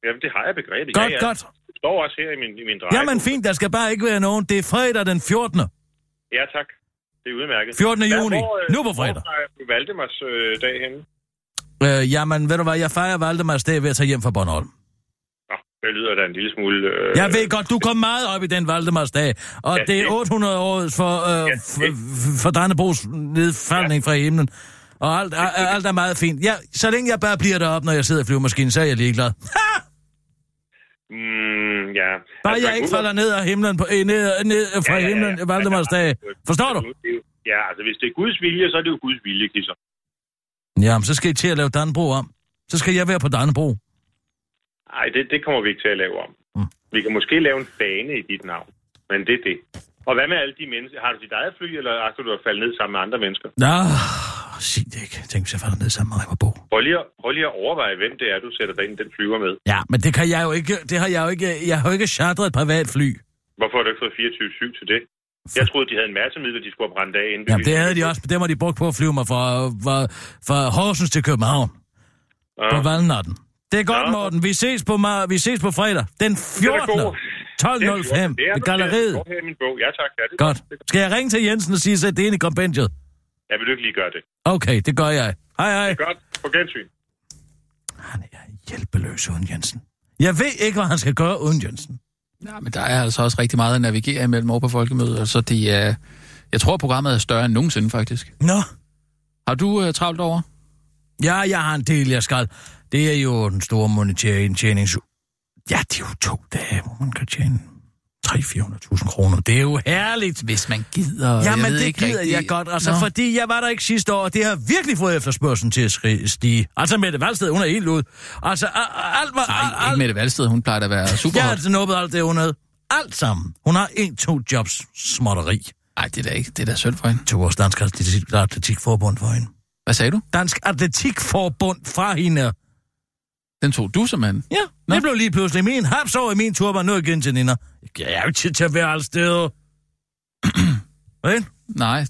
Jamen, det har jeg begrebet.
Godt,
ja, ja.
godt.
Det står også her i min, i min dreje.
Jamen fint, der skal bare ikke være nogen. Det er fredag den 14.
Ja, tak. Det er udmærket.
14.
Hvad-
juni.
Hvor, øh,
Nu på fredag.
Hvor er Valdemars øh, dag henne?
Øh, jamen, ved du hvad, jeg fejrer Valdemars dag ved at tage hjem fra Bornholm.
Det lyder da en lille smule... Øh,
Jeg ved godt, du kom meget op i den Valdemars dag, og
Ja,
det er
det-
800 år for, øh,
Ja,
for, for Dannebrogs nedfaldning fra himlen. Og alt, er, alt er meget fint. Ja, så længe jeg bare bliver deroppe, når jeg sidder i flyvemaskinen, så er jeg ligeglad. Ha!
Mm, ja.
Bare
Altså,
jeg ikke falder ned af himlen, på, øh, ned, ned fra
Ja, ja, ja.
himlen Valdemars dag. Forstår du?
Ja, altså hvis det er Guds vilje, så er det jo Guds vilje, Kisser.
Jamen, så skal I til at lave Dannebro om. Så skal jeg være på Dannebro.
Nej, det, det kommer vi ikke til at lave om.
Mm.
Vi kan måske lave en bane i dit navn, men det er det. Og hvad med alle de mennesker? Har du dit eget fly, eller agter du at falde ned sammen med andre mennesker?
Nå, sig det ikke. Tænk, hvis jeg falder ned sammen med Reimer Bo.
Prøv lige, at, prøv lige at overveje, hvem det er, du sætter dig ind den flyver med.
Ja, men det kan jeg jo ikke. Det har jeg jo ikke. Jeg har jo ikke chartret et privat fly.
Hvorfor har du ikke fået 24-7 til det? Jeg troede, de havde en masse midler, de skulle have brændt af inden.
Jamen, det havde de også. Dem har de brugt på at flyve mig fra, fra, fra Horsens til København.
Ja.
På valgnatten. Det er godt,
Ja.
Morten. Vi ses på, ma- vi ses på fredag. Den 14. 12.05.
Det er
i galleriet.
Det her i min bog. Ja, tak. Ja, det er
Godt.
Er
Skal jeg ringe til Jensen og sige, at det er ind i kompendiet?
Ja, vil du ikke lige gøre det?
Okay, det gør jeg. Hej, hej.
Det er godt. På gensyn.
Han er hjælpeløs uden Jensen. Jeg ved ikke, hvad han skal gøre uden Jensen.
Ja, men der er altså også rigtig meget at navigere imellem over på folkemødet, så de er... Jeg tror, programmet er større end nogensinde, faktisk.
Nå.
Har du uh, travlt over?
Ja, jeg har en del, jeg skal. Det er jo den store monetære indtjening. Ja, det er jo to dage, hvor man kan tjene 300-400.000 kroner. Det er jo herligt.
Hvis man gider...
Jamen,
jeg
det
ikke
gider
rigtig...
jeg godt, altså,
Nå.
fordi jeg var der ikke sidste år, og det har virkelig fået efterspørgselen til at stige. Altså, Mette Valsted, hun er helt ud. Altså, alt var...
Nej,
alt,
ikke Mette Valsted. Hun plejer at være super
Jeg har altså nubbet alt det, hun havde. Alt sammen. Hun har en, to jobs småtteri.
Nej, det er da ikke. Det er da synd for hende.
To års Dansk Atletik- Atletikforbund for hende.
Hvad sagde du?
Dansk Atletikforbund fra hende.
Den tog du som mand.
Ja,
Nå.
det blev lige pludselig min haps over i min turban. Nu igen til Nina. Jeg er jo tid til at være alle steder. Hvad?
Nej.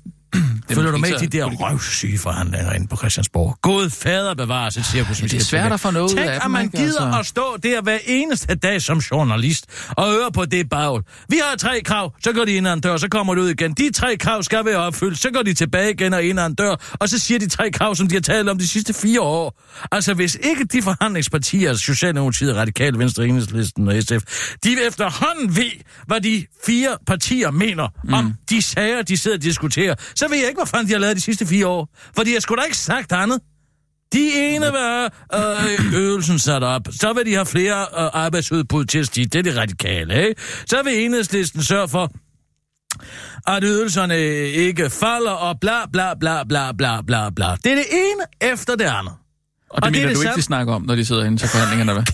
Det er
Følger du med de der røvsyge forhandlinger inde på Christiansborg? God fader bevares et cirkus. som
det er svært at få noget
Tænk,
af
at
dem,
man gider
Altså.
at stå der hver eneste dag som journalist og høre på det bagl. Vi har tre krav, så går de ind ad en dør, så kommer de ud igen. De tre krav skal være opfyldt, så går de tilbage igen og ind ad en dør, og så siger de tre krav, som de har talt om de sidste fire år. Altså, hvis ikke de forhandlingspartier, Socialdemokratiet, Radikale Venstre, Enhedslisten og SF, de efterhånden ved, hvad de fire partier mener mm. om de sager, de sidder og diskuterer, så ved jeg ikke, hvad fanden de har lavet de sidste fire år. Fordi jeg skulle da ikke sagt andet. De ene have øh, øvelsen sat op. Så vil de have flere øh, arbejdsudbud til at stige. Det er det radikale, ikke? Så vil enhedslisten sørge for, at ydelserne ikke falder, og bla bla bla bla bla bla bla. Det er det ene efter det andet.
Og det
Og det er
mener
det
du ikke,
samme-
de snakker om, når de sidder inde til forhandlingerne, hvad? *laughs*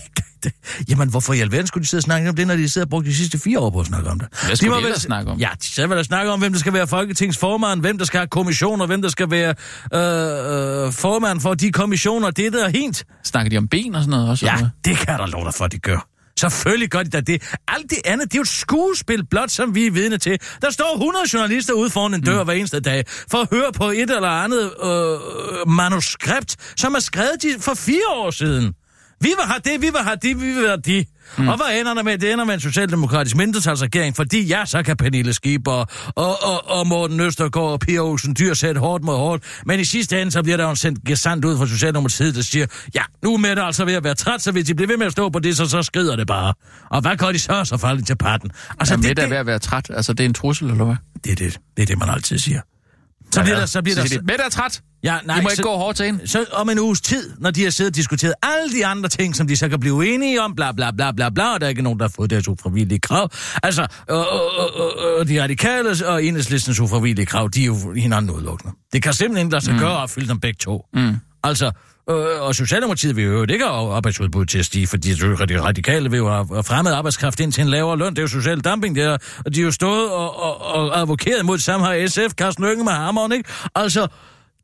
Jamen, hvorfor i alverden skulle de sidde og snakke om det, når de sidder og brugt de sidste fire år på at snakke om det?
Hvad skulle
må
de
vel-
snakke om?
Ja, de skal vel snakke om, hvem der skal være folketingsformand, hvem der skal have kommissioner, hvem der skal være øh, øh, formand for de kommissioner. Det er der hent.
Snakker de om ben og sådan noget også?
Ja,
eller
det kan der lov dig for, de gør. Selvfølgelig gør de da det. Alt det andet, det er jo et skuespil blot, som vi er vidne til. Der står 100 journalister ude foran en dør mm. hver eneste dag, for at høre på et eller andet øh, manuskript, som er skrevet de, for fire år siden. Vi vil have det, vi vil have det, vi vil have det. Mm. Og hvad ender der med? Det ender med en socialdemokratisk mindretalsregering, fordi ja, så kan Pernille Skib og, og, og, og Morten Østergaard og Pia Olsen Dyr sætte hårdt mod hårdt. Men i sidste ende, så bliver der jo sendt gesandt ud fra Socialdemokratiet, der siger, ja, nu er Mette altså ved at være træt, så hvis de bliver ved med at stå på det, så, så skrider det bare. Og hvad gør de så? Så falder de til patten. Altså,
Ja,
det,
Mette er
det,
ved at være træt. Altså, det er en trussel, eller hvad?
det, er det, det er det, man altid siger. Så bliver der, så bliver
Så
der,
de, Mette er træt.
Ja, nej,
I må
så-
ikke gå hårdt til hende.
så om en uges tid, når de har siddet og diskuteret alle de andre ting, som de så kan blive enige om, bla bla bla bla bla, og der er ikke nogen, der har fået deres ufravillige krav. Altså, øh, øh, øh, øh, de radikale og enhedslistens ufravillige krav, de er jo hinanden udelukkende. Det kan simpelthen ikke lade sig mm. gøre at opfylde dem begge to. Mm. Altså, øh, og Socialdemokratiet vil jo ikke have arbejdsudbuddet til at stige, fordi de radikale vil jo have fremmed arbejdskraft ind til en lavere løn. Det er jo social dumping, det er, og de er jo stået og, og, og advokeret mod samme her SF, Carsten Lønge med hammeren, ikke? Altså,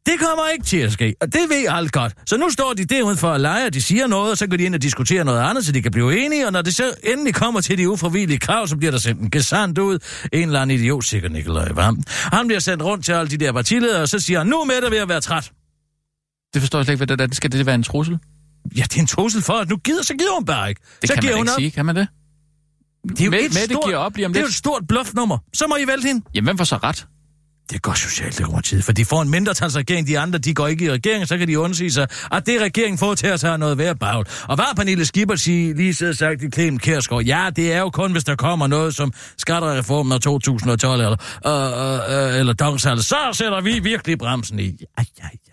det kommer ikke til at ske, og det ved alt godt. Så nu står de derude for at lege, og de siger noget, og så går de ind og diskuterer noget andet, så de kan blive enige, og når det så endelig kommer til de ufravillige krav, så bliver der sendt en gesandt ud. En eller anden idiot, sikkert Nikolaj Vam. Han bliver sendt rundt til alle de der partiledere, og så siger han, nu er Mette ved at være træt.
Det forstår jeg slet ikke, hvad det er. Skal det være en trussel?
Ja, det er en trussel for, at nu gider, så gider hun bare ikke.
Det
så
kan
giver
man
hun
ikke
op.
sige, kan man det?
Det er jo
Mette-
et stort,
giver op lige om
det er jo et stort bluffnummer. Så må I vælte hende.
Jamen, hvem får så ret?
Det går Socialdemokratiet, for de får en mindretalsregering, de andre, de går ikke i regeringen, så kan de undsige sig, at det regeringen får til at tage noget værd bagl. Og hvad har Pernille Skipper sige, lige siddet sagt i Clemen Kærsgaard? Ja, det er jo kun, hvis der kommer noget som skattereformen af 2012 eller, øh, øh, eller domsalget, så sætter vi virkelig bremsen i. Ej, ej, ej.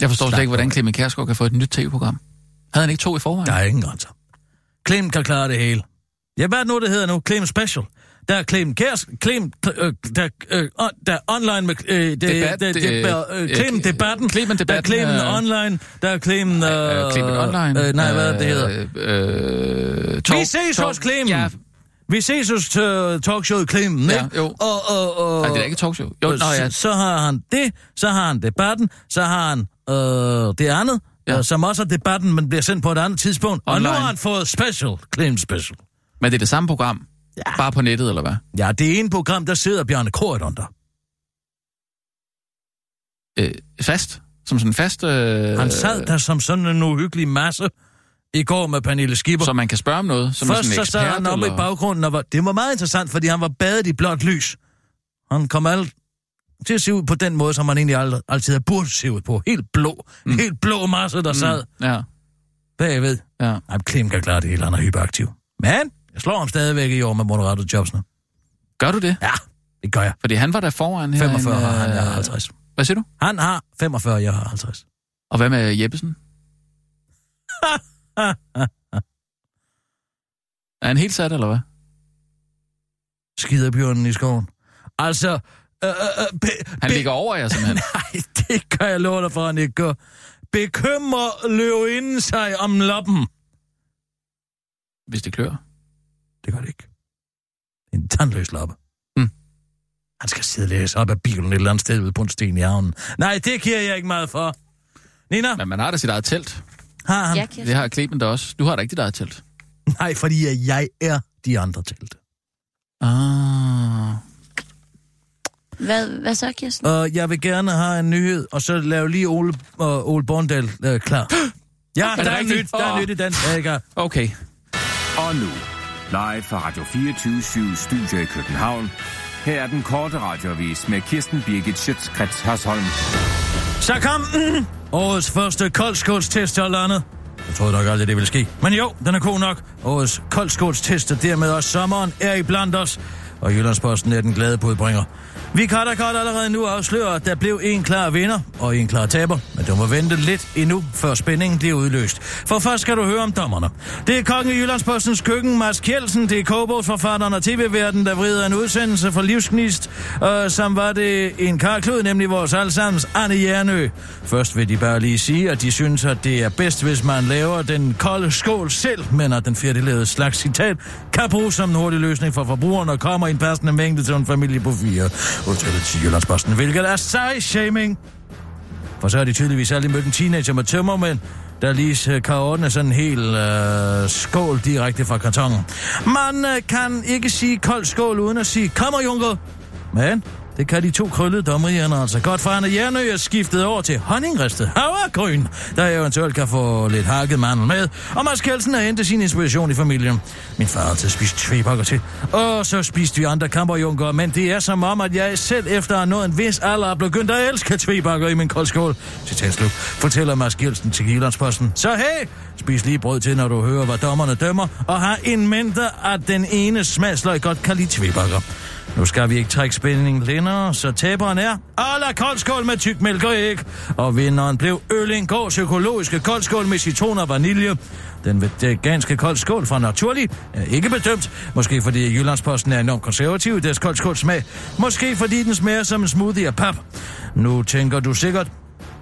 Jeg forstår slet ikke, hvordan. Clemen Kærsgaard kan få et nyt tv-program. Havde han ikke to i forvejen?
Der er ingen grænser. Clem kan klare det hele. Ja, hvad er nu, det hedder nu? Clem Special. Der er Clemen Kærs, Clemen, øh, der, øh, der er online med øh, det,
Debat,
det, det,
øh,
øh, Clemen
øh,
debatten. Der er
debatten,
Clemen
øh,
online. Der er Clemen... Øh,
Øh, Clement Online.
Øh, nej, hvad det, hedder?
Øh, øh,
Vi
talk-
ses
talk-
hos Clemen.
Ja,
Vi ses hos uh, talkshowet Clemen,
Ja,
ikke?
jo.
Og, og, og,
Nej, det er ikke talkshow. Jo, nå, ja.
så, så har han det, så har han debatten, så har han øh, det andet,
Ja.
øh, som også er debatten, men bliver sendt på et andet tidspunkt. Og nu
Online.
har han fået special, Clemen special.
Men det er det samme program? Ja. Bare på nettet, eller hvad?
Ja, det er en program, der sidder Bjarne Korydon der.
Øh, fast? Som sådan fast... Øh,
Han sad der som sådan en uhyggelig masse i går med Pernille Skipper.
Så man kan spørge om noget? Som
Først så sad han i
eller?
baggrunden, og var, det var meget interessant, fordi han var badet i blåt lys. Han kom alt til at se ud på den måde, som han egentlig aldrig, altid har burde se ud på. Helt blå. Mm. Helt blå masse, der mm. sad
Ja,
bagved.
ja.
Ej, Klim kan klare det hele, han er hyperaktiv. Men jeg slår ham stadigvæk i år med Moderato Jobsene.
Gør du det?
Ja, det gør jeg.
Fordi han var der foran her.
45
en,
har han, jeg har
øh,
50.
Hvad siger du?
Han har 45, jeg har 50.
Og hvad med Jeppesen? *laughs* *laughs* Er han helt sat, eller hvad?
Skiderbjørnen i skoven. Altså, øh, øh, øh, be,
Han ligger over jer, simpelthen. *laughs*
Nej, det kan jeg love dig for, han ikke gør. Bekymrer løvinden sig om loppen.
Hvis det klør.
Det gør det ikke. En tandløs loppe.
Mm.
Han skal sidde og læse op af bilen et eller andet sted ude på en sten i havnen. Nej, det giver jeg ikke meget for. Nina,
Men man har da sit eget telt.
Har han?
Ja,
Ja.
Kirsten.
Det har Clement da også. Du har da ikke dit eget telt.
Nej, fordi jeg er de andre telte.
Ah.
Hvad, hvad så, Kirsten?
Og jeg vil gerne have en nyhed, og så lave lige Ole, uh, Ole Borndal uh, klar. *gasps* Ja,
det
der er, nyt, der er nyt i den. Ja?
Okay.
Og nu, live fra Radio 24 Studio i København. Her er den korte radiovis med Kirsten Birgit Schøtzgrads Hasholm.
Så kom den! Årets første koldskålstest er landet. Jeg troede nok aldrig, det ville ske. Men jo, den er god nok. Årets koldskålstest er dermed også sommeren er i blandt os. Og Jyllandsposten er den glade budbringer. Vi kan da godt allerede nu afsløre, at der blev en klar vinder og en klar taber. Men du må vente lidt endnu, før spændingen bliver udløst. For først skal du høre om dommerne. Det er kongen i Jyllandspostens køkken, Mads Kjeldsen. Det er kogebogsforfatteren og tv-verden, der vrider en udsendelse for livsgnist. Og som var det en karklud, nemlig vores allesammens Anne Jernø. Først vil de bare lige sige, at de synes, at det er bedst, hvis man laver den kolde skål selv, men at den færdiglavede slags citat kan bruges som en hurtig løsning for forbrugeren og kommer i en passende mængde til en familie på fire. Udtalet til Jyllandsposten, hvilket er sej shaming. For så har de tydeligvis aldrig mødt en teenager med tømmermænd, der øh, lige kan ordne sådan en hel øh, skål direkte fra kartongen. Man øh, kan ikke sige kold skål uden at sige, kommer Junker. Men det kan de to krøllede dommerhjerner altså godt, for han er Jernø er skiftet over til honningristet havregryn, der eventuelt kan få lidt hakket mandel med. Og Mads Kelsen har hentet sin inspiration i familien. Min far har altid spist tvebakker til. Og så spiste vi andre kamperjunker, men det er som om, at jeg selv efter at have nået en vis alder er begyndt at elske tvebakker i min koldskål. Citat slut. Fortæller Mads Kelsen til Jyllandsposten. Så hey, spis lige brød til, når du hører, hvad dommerne dømmer, og har en mente, at den ene smagsløg godt kan lide tvebakker. Nu skal vi ikke trække spændingen længere, så taberen er Arla koldskål med tyk mælk og æg. Og vinderen blev Øllingårds økologiske koldskål med citron og vanilje. Den veganske koldskål fra Naturlig er ikke bedømt. Måske fordi Jyllandsposten er enormt konservativ i deres koldskålsmag. Måske fordi den smager som en smoothie af pap. Nu tænker du sikkert,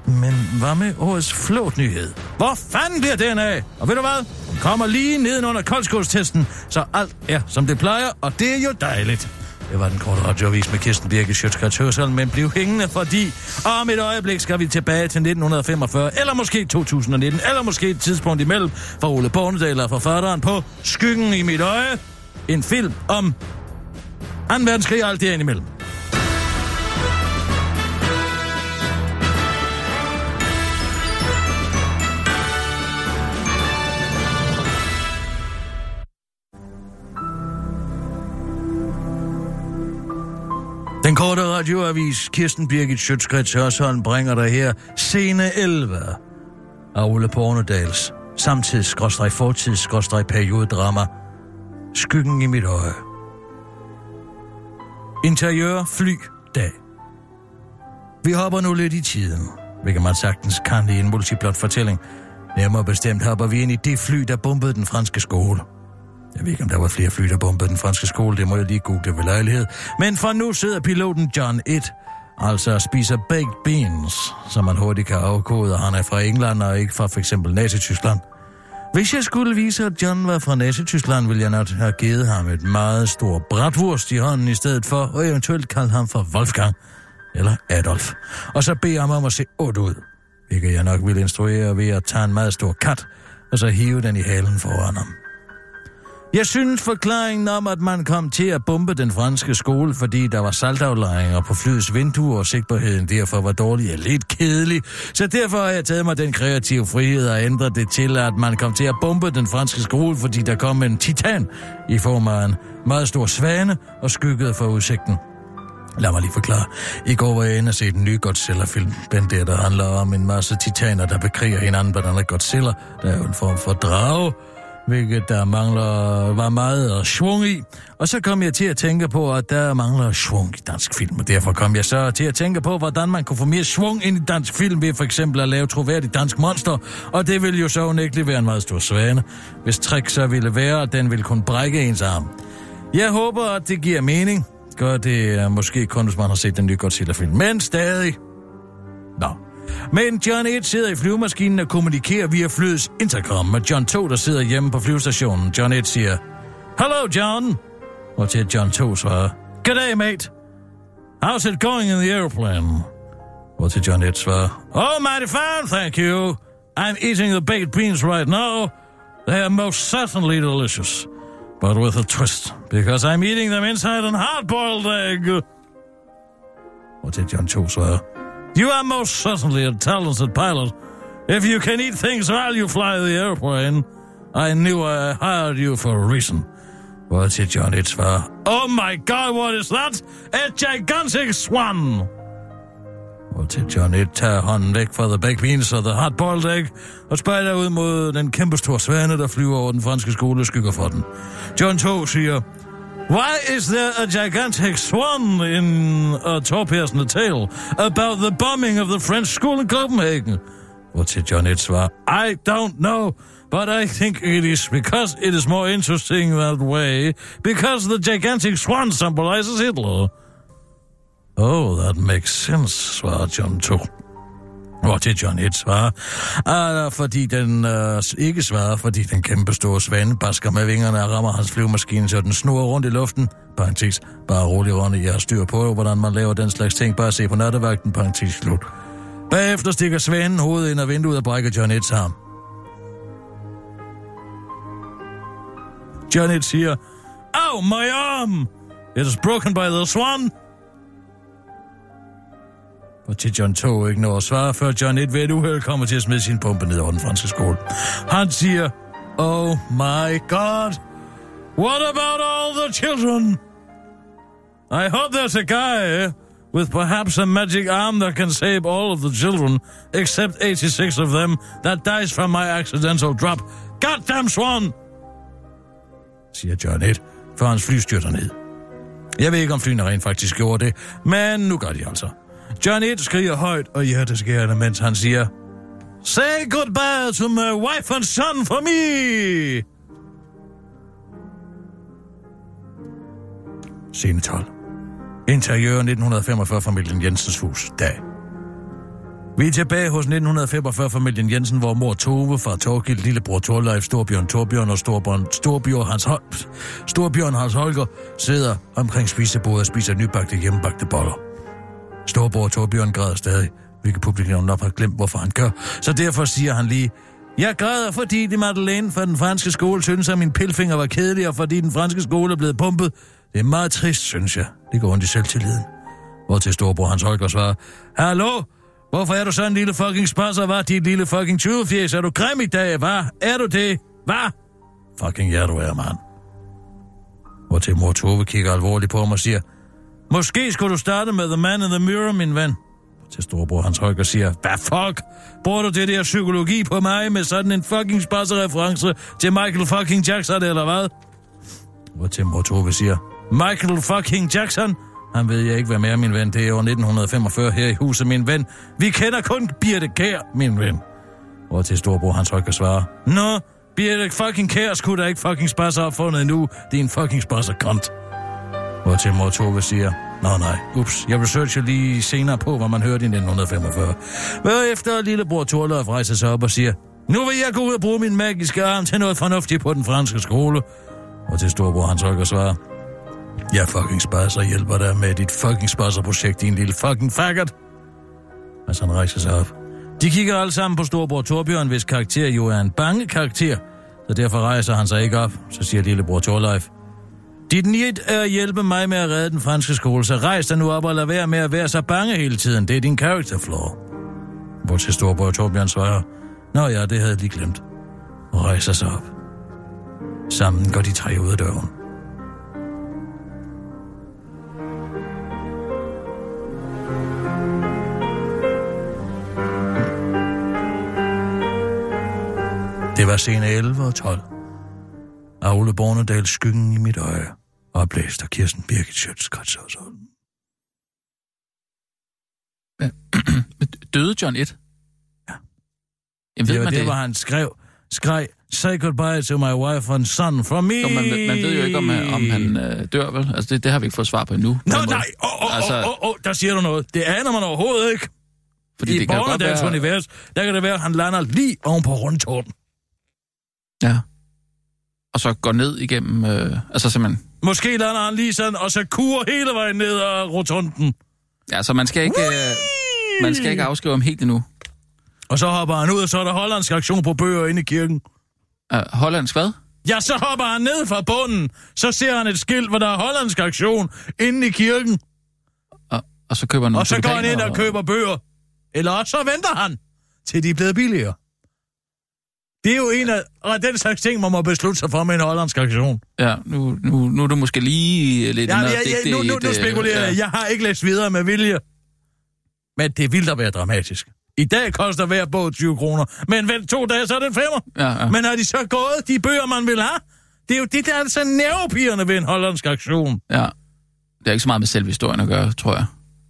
men hvad med årets flåtnyhed? Hvor fanden bliver den af? Og ved du hvad? Den kommer lige nedenunder koldskålstesten, så alt er som det plejer, og det er jo dejligt. Det var den korte radioavis med Kirsten Birke Sjøtskrets men bliv hængende, fordi om et øjeblik skal vi tilbage til 1945, eller måske 2019, eller måske et tidspunkt imellem, for Ole Bornedal og forfatteren på Skyggen i mit øje. En film om 2. verdenskrig og alt det imellem. Den korte radioavis Kirsten Birgit Sjøtskrets Hørsholm bringer dig her scene 11 af Ole Pornedals samtids fortids periodedrama Skyggen i mit øje. Interiør fly dag. Vi hopper nu lidt i tiden, hvilket man sagtens kan i en multiplot fortælling. Nærmere bestemt hopper vi ind i det fly, der bombede den franske skole. Jeg ved ikke, om der var flere fly, der bombede den franske skole. Det må jeg lige google ved lejlighed. Men for nu sidder piloten John 1, altså spiser baked beans, som man hurtigt kan afkode, og han er fra England og ikke fra for eksempel Nazi-Tyskland. Hvis jeg skulle vise, at John var fra Nazi-Tyskland, ville jeg nok have givet ham et meget stort bratwurst i hånden i stedet for, og eventuelt kalde ham for Wolfgang eller Adolf. Og så bede ham om at se ondt ud, hvilket jeg nok ville instruere ved at tage en meget stor kat, og så hive den i halen foran ham. Jeg synes forklaringen om, at man kom til at bombe den franske skole, fordi der var saltaflejringer på flyets vinduer, og sigtbarheden derfor var dårlig og lidt kedelig. Så derfor har jeg taget mig den kreative frihed og ændret det til, at man kom til at bombe den franske skole, fordi der kom en titan i form af en meget stor svane og skyggede for udsigten. Lad mig lige forklare. I går var jeg inde og se den nye Godzilla-film. Den der, der handler om en masse titaner, der bekriger hinanden, blandt andet Godzilla. Der er jo en form for drage, hvilket der mangler, var meget svung i. Og så kom jeg til at tænke på, at der mangler svung i dansk film, og derfor kom jeg så til at tænke på, hvordan man kunne få mere svung ind i dansk film ved for eksempel at lave troværdigt dansk monster, og det ville jo så unægteligt være en meget stor svane, hvis trick så ville være, at den ville kunne brække ens arm. Jeg håber, at det giver mening. Gør det øh, måske kun, hvis man har set den nye Godzilla-film, men stadig. Nå, men John 1 sidder i flyvemaskinen og kommunikerer via flyets intercom med John 2, der sidder hjemme på flyvestationen. John 1 siger, Hello, John! Og til John 2 svarer, Good day, mate. How's it going in the airplane? Og til John 1 svarer, Oh, mighty fine, thank you. I'm eating the baked beans right now. They are most certainly delicious. But with a twist, because I'm eating them inside an hard-boiled egg. Og til John 2 svarer, You are most certainly a talented pilot. If you can eat things while you fly the airplane, I knew I hired you for a reason. Hvor til John et svar, uh, Oh my god, what is that? A gigantic swan! Og til John 1 tager uh, hånden væk fra the baked beans og the hot boiled egg, og spejler ud mod den kæmpe store svane, der flyver over den franske skole og skygger for den. John 2 siger, Why is there a gigantic swan in a tall tale about the bombing of the French school in Copenhagen? What's it, John 1 svar, uh, I don't know, but I think it is because it is more interesting that way, because the gigantic swan symbolizes Hitler. Oh, that makes sense, svarer John 2. Og til John 1 svarer, ah, fordi den uh, ikke svarer, fordi den kæmpe store svane basker med vingerne og rammer hans flyvemaskine, så den snurrer rundt i luften. Parenthes, bare rolig Ronny, jeg har styr på, hvordan man laver den slags ting. Bare se på nattevagten, parentes slut. Bagefter stikker svanen hovedet ind af vinduet og brækker John 1 arm. John 1 siger, Ow, my arm! It is broken by the swan! Og til John 2 ikke når at svare, før John 1 ved et uheld kommer til at smide sin pumpe ned over den franske skole. Han siger, Oh my god, what about all the children? I hope there's a guy with perhaps a magic arm that can save all of the children, except 86 of them, that dies from my accidental drop. Goddamn swan! siger John 1, før hans fly styrter ned. Jeg ved ikke, om flyene rent faktisk gjorde det, men nu gør de altså. John 1 skriger højt og hjerteskærende, mens han siger, Say goodbye to my wife and son for me! Scene 12. Interiør 1945-familien Jensens hus. Dag. Vi er tilbage hos 1945-familien Jensen, hvor mor Tove fra Torgild, lillebror Torleif, Storbjørn Torbjørn og Storbjørn, Storbjørn Hans, Hol Storbjørn Hans Holger sidder omkring spisebordet og spiser nybagte hjemmebagte boller. Storbror Torbjørn græder stadig, hvilket publikum nok har glemt, hvorfor han gør. Så derfor siger han lige, jeg græder, fordi de Madeleine fra den franske skole synes, at min pilfinger var kedelig, og fordi den franske skole er blevet pumpet. Det er meget trist, synes jeg. Det går ondt i selvtilliden. Hvor til storbror Hans Holger svarer, Hallo? Hvorfor er du sådan en lille fucking spasser, var Dit lille fucking 20 Er du grim i dag, var? Er du det? Var? Fucking ja, du er, mand. Hvor til mor Tove kigger alvorligt på mig og siger, Måske skulle du starte med The Man in the Mirror, min ven. Til storebror Hans Holger siger, hvad fuck? Bruger du det der psykologi på mig med sådan en fucking reference til Michael fucking Jackson, eller hvad? Hvor til mor Tove siger, Michael fucking Jackson? Han ved jeg ikke, hvad mere, min ven. Det er år 1945 her i huset, min ven. Vi kender kun Birte Kær, min ven. Hvor til storebror Hans Holger svarer, Nå, Birte fucking Kær skulle da ikke fucking spasser opfundet endnu. Det er en fucking spasser kont. Hvor til mor Tove siger, Nå nej, ups, jeg researcher lige senere på, hvad man hørte i 1945. Efter lillebror Torløf rejser sig op og siger, nu vil jeg gå ud og bruge min magiske arm til noget fornuftigt på den franske skole. Og til storbror Hans Holger svarer, jeg fucking spasser hjælper dig med dit fucking spasserprojekt, din lille fucking faggot. Mens han rejser sig op. De kigger alle sammen på storbror Torbjørn, hvis karakter jo er en bange karakter. Så derfor rejser han sig ikke op. Så siger lillebror Torleif. Dit nit er at hjælpe mig med at redde den franske skole, så rejs dig nu op og lad være med at være så bange hele tiden. Det er din character flaw. Hvor til storbror Torbjørn svarer. Nå ja, det havde jeg lige glemt. Og rejser sig op. Sammen går de tre ud af døren. Det var scene 11 og 12. Aule Bornedal skyggen i mit øje. Oplæst af Kirsten Birgit Schøtz Kretshavsholm. *clears throat*
Døde John 1?
Ja.
Jamen, ved
Det var
man
det,
det?
hvor han skrev, skreg, say goodbye to my wife and son from me.
Jo, man, ved- man ved jo ikke, om, han- om han øh, dør, vel? Altså, det, det har vi ikke fået svar på endnu.
Nå nej, åh, åh,
Altså-
åh, åh, åh, der siger du noget. Det aner man overhovedet ikke.
Fordi
I
det kan godt
Bornedals
være...
univers, der kan det være, at han lander lige oven på rundtorden.
Ja. Og så går ned igennem... Øh, altså simpelthen...
Måske lander han lige sådan, og så kurer hele vejen ned ad rotunden.
Ja, så man skal ikke... Øh, man skal ikke afskrive ham helt endnu.
Og så hopper han ud, og så er der hollandsk aktion på bøger inde i kirken.
Uh, Hollands hvad?
Ja, så hopper han ned fra bunden. Så ser han et skilt, hvor der er hollandsk aktion inde i kirken.
Og, og så køber han nogle
Og så går han ind
tulipaner
og køber bøger. Eller også så venter han, til de er blevet billigere. Det er jo en af og den slags ting, man må beslutte sig for med en hollandsk aktion.
Ja, nu, nu, nu er du måske lige lidt...
Ja, ja, ja, nu, nu,
et,
nu
øh,
spekulerer jeg.
ja.
Jeg har ikke læst videre med vilje. Men det vil da være dramatisk. I dag koster hver bog 20 kroner. Men vent to dage, så er det en femmer.
Ja, ja.
Men har de så gået, de bøger, man vil have? Det er jo det, der er så nervepirrende ved en hollandsk aktion.
ja. Det er ikke så meget med selve historien at gøre, tror jeg.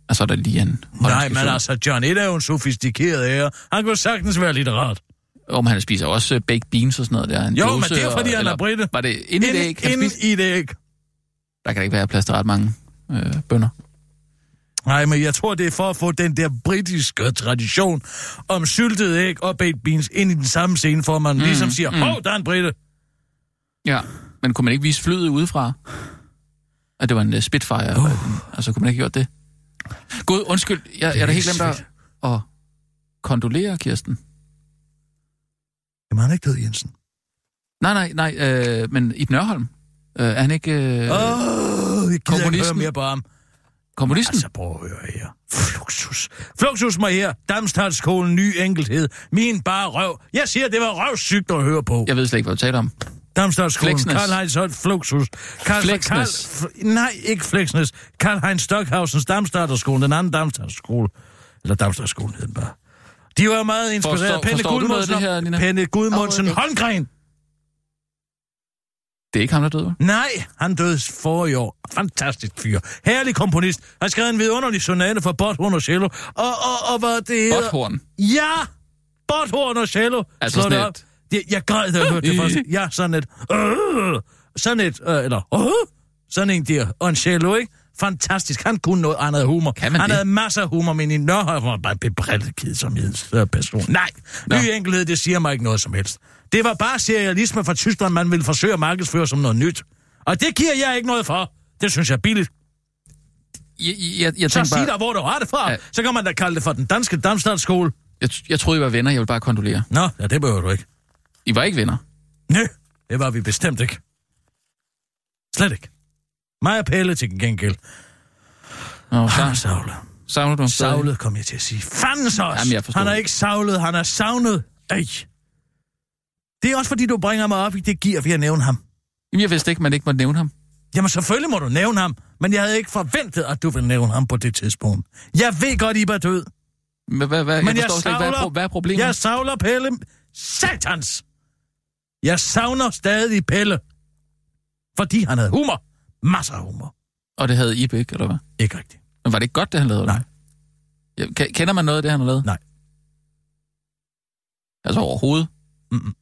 Altså, er der lige en...
Nej, men
version.
altså, John 1 er jo en sofistikeret ære. Han kunne sagtens være litterat.
Om han spiser også øh, baked beans og sådan noget der. En
Jo, men det er fordi,
og-
han er britte.
Var det inde i det æg? Han
Inde i det æg.
Der kan ikke være plads til ret mange øh, bønder.
Nej, men jeg tror, det er for at få den der britiske tradition om syltet æg og baked beans ind i den samme scene, for man mm, ligesom siger,
mm.
hov, der er en britte.
Ja, men kunne man ikke vise flyet udefra? At det var en uh, Spitfire? Oh. Altså, kunne man ikke gjort det? Gud, undskyld, jeg, jeg er da helt glemt at, at kondolere, Kirsten.
Jamen, han er ikke død, Jensen.
Nej, nej, nej, øh, men i Nørholm. Øh, er han ikke øh,
oh, jeg gider ikke høre mere på ham.
kommunisten?
Altså, prøv at høre her. Fluxus. Fluxus mig her. Damstadskolen, ny enkelthed. Min bare røv. Jeg siger, det var røvsygt at høre på.
Jeg ved slet ikke, hvad du taler om.
Damstadskolen. Karl Heinz Holt Fluxus. Karl,
Fleksnes.
Karl, f- nej, ikke Fleksnes. Karl Heinz Stockhausens Damstaderskole. Den anden Damstaderskole. Eller Damstaderskolen hed den bare. De var meget inspireret.
Forstår-
Penne Gudmundsen.
det her, Nina?
Penne Gudmundsen.
Åh, okay.
Holmgren.
Det er ikke ham, der døde.
Nej, han døde forrige år. Fantastisk fyr. Herlig komponist. Han har skrevet en vidunderlig sonate for Botthorn og cello. Og, og, og hvad det hedder...
Botthorn.
Ja! Botthorn og cello.
Altså sådan
det
et-
op. Det, jeg græd, da jeg hørte det *laughs* først. Ja, sådan et... Øh, sådan et... Øh, eller... Øh, sådan en der. Og en cello, ikke? Fantastisk. Han kunne noget. Han havde humor.
Kan man
han
det?
havde masser af humor, men i Nørhøj var bare en bebrillet kedsomhedsperson. Nej,
Nå.
ny enkelhed, det siger mig ikke noget som helst. Det var bare serialisme fra Tyskland, man ville forsøge at markedsføre som noget nyt. Og det giver jeg ikke noget for. Det synes jeg er billigt.
Jeg, jeg, jeg,
Så sig
bare,
dig, hvor du har det fra.
Ja.
Så kan man da kalde det for den danske Damstadskole.
jeg, jeg troede, I var venner. Jeg ville bare kondolere.
Nå, ja, det behøver du ikke.
I var ikke venner.
Nø, det var vi bestemt ikke. Slet ikke. Mig og Pelle til gengæld.
Nå,
Han er savlet.
savner du ham?
Savlet, kom jeg til at sige. Fanden så også.
Jamen, jeg forstår
Han er
det.
ikke savlet, han er savnet. Ej. Det er også fordi, du bringer mig op i det gear ved at nævne ham.
Jamen, jeg vidste ikke, man ikke måtte nævne ham.
Jamen, selvfølgelig må du nævne ham, men jeg havde ikke forventet, at du ville nævne ham på det tidspunkt. Jeg ved godt, I er død,
Men hvad, hvad,
men
jeg
jeg,
forstår slet ikke, hvad, er,
savler,
hvad er problemet?
jeg savler Pelle. Satans! Jeg savner stadig Pelle. Fordi han havde humor. Masser af humor.
Og det havde Ibe ikke, eller hvad?
Ikke rigtigt.
Men var det ikke godt, det han lavede? eller
Nej.
Ja, ke- kender man noget af det, han har lavet?
Nej.
Altså overhovedet?
Mm-mm.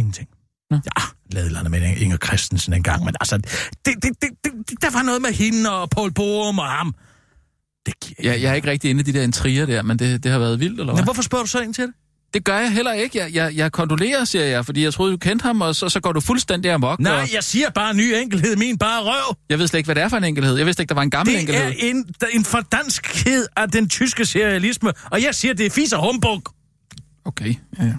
Ingenting.
Nå.
Ja, ladlerne med Inger Christensen engang, men altså, det, det, det, det, der var noget med hende og Paul Borum og ham. Det giver
Jeg, jeg er ikke rigtig inde i de der intriger der, men det, det har været vildt, eller
Men
hvad?
hvorfor spørger du så ind til det?
Det gør jeg heller ikke. Jeg, jeg, jeg kondolerer, siger jeg, fordi jeg troede, du kendte ham, og så, så går du fuldstændig amok.
Nej,
og
jeg siger bare ny enkelhed, min bare røv.
jeg ved slet ikke, hvad det er for en enkelhed. Jeg vidste ikke, der var en gammel
Det
enkelhed.
er en, en fordanskhed af den tyske serialisme, og jeg siger, det er fis og humbug.
Okay, ja, ja.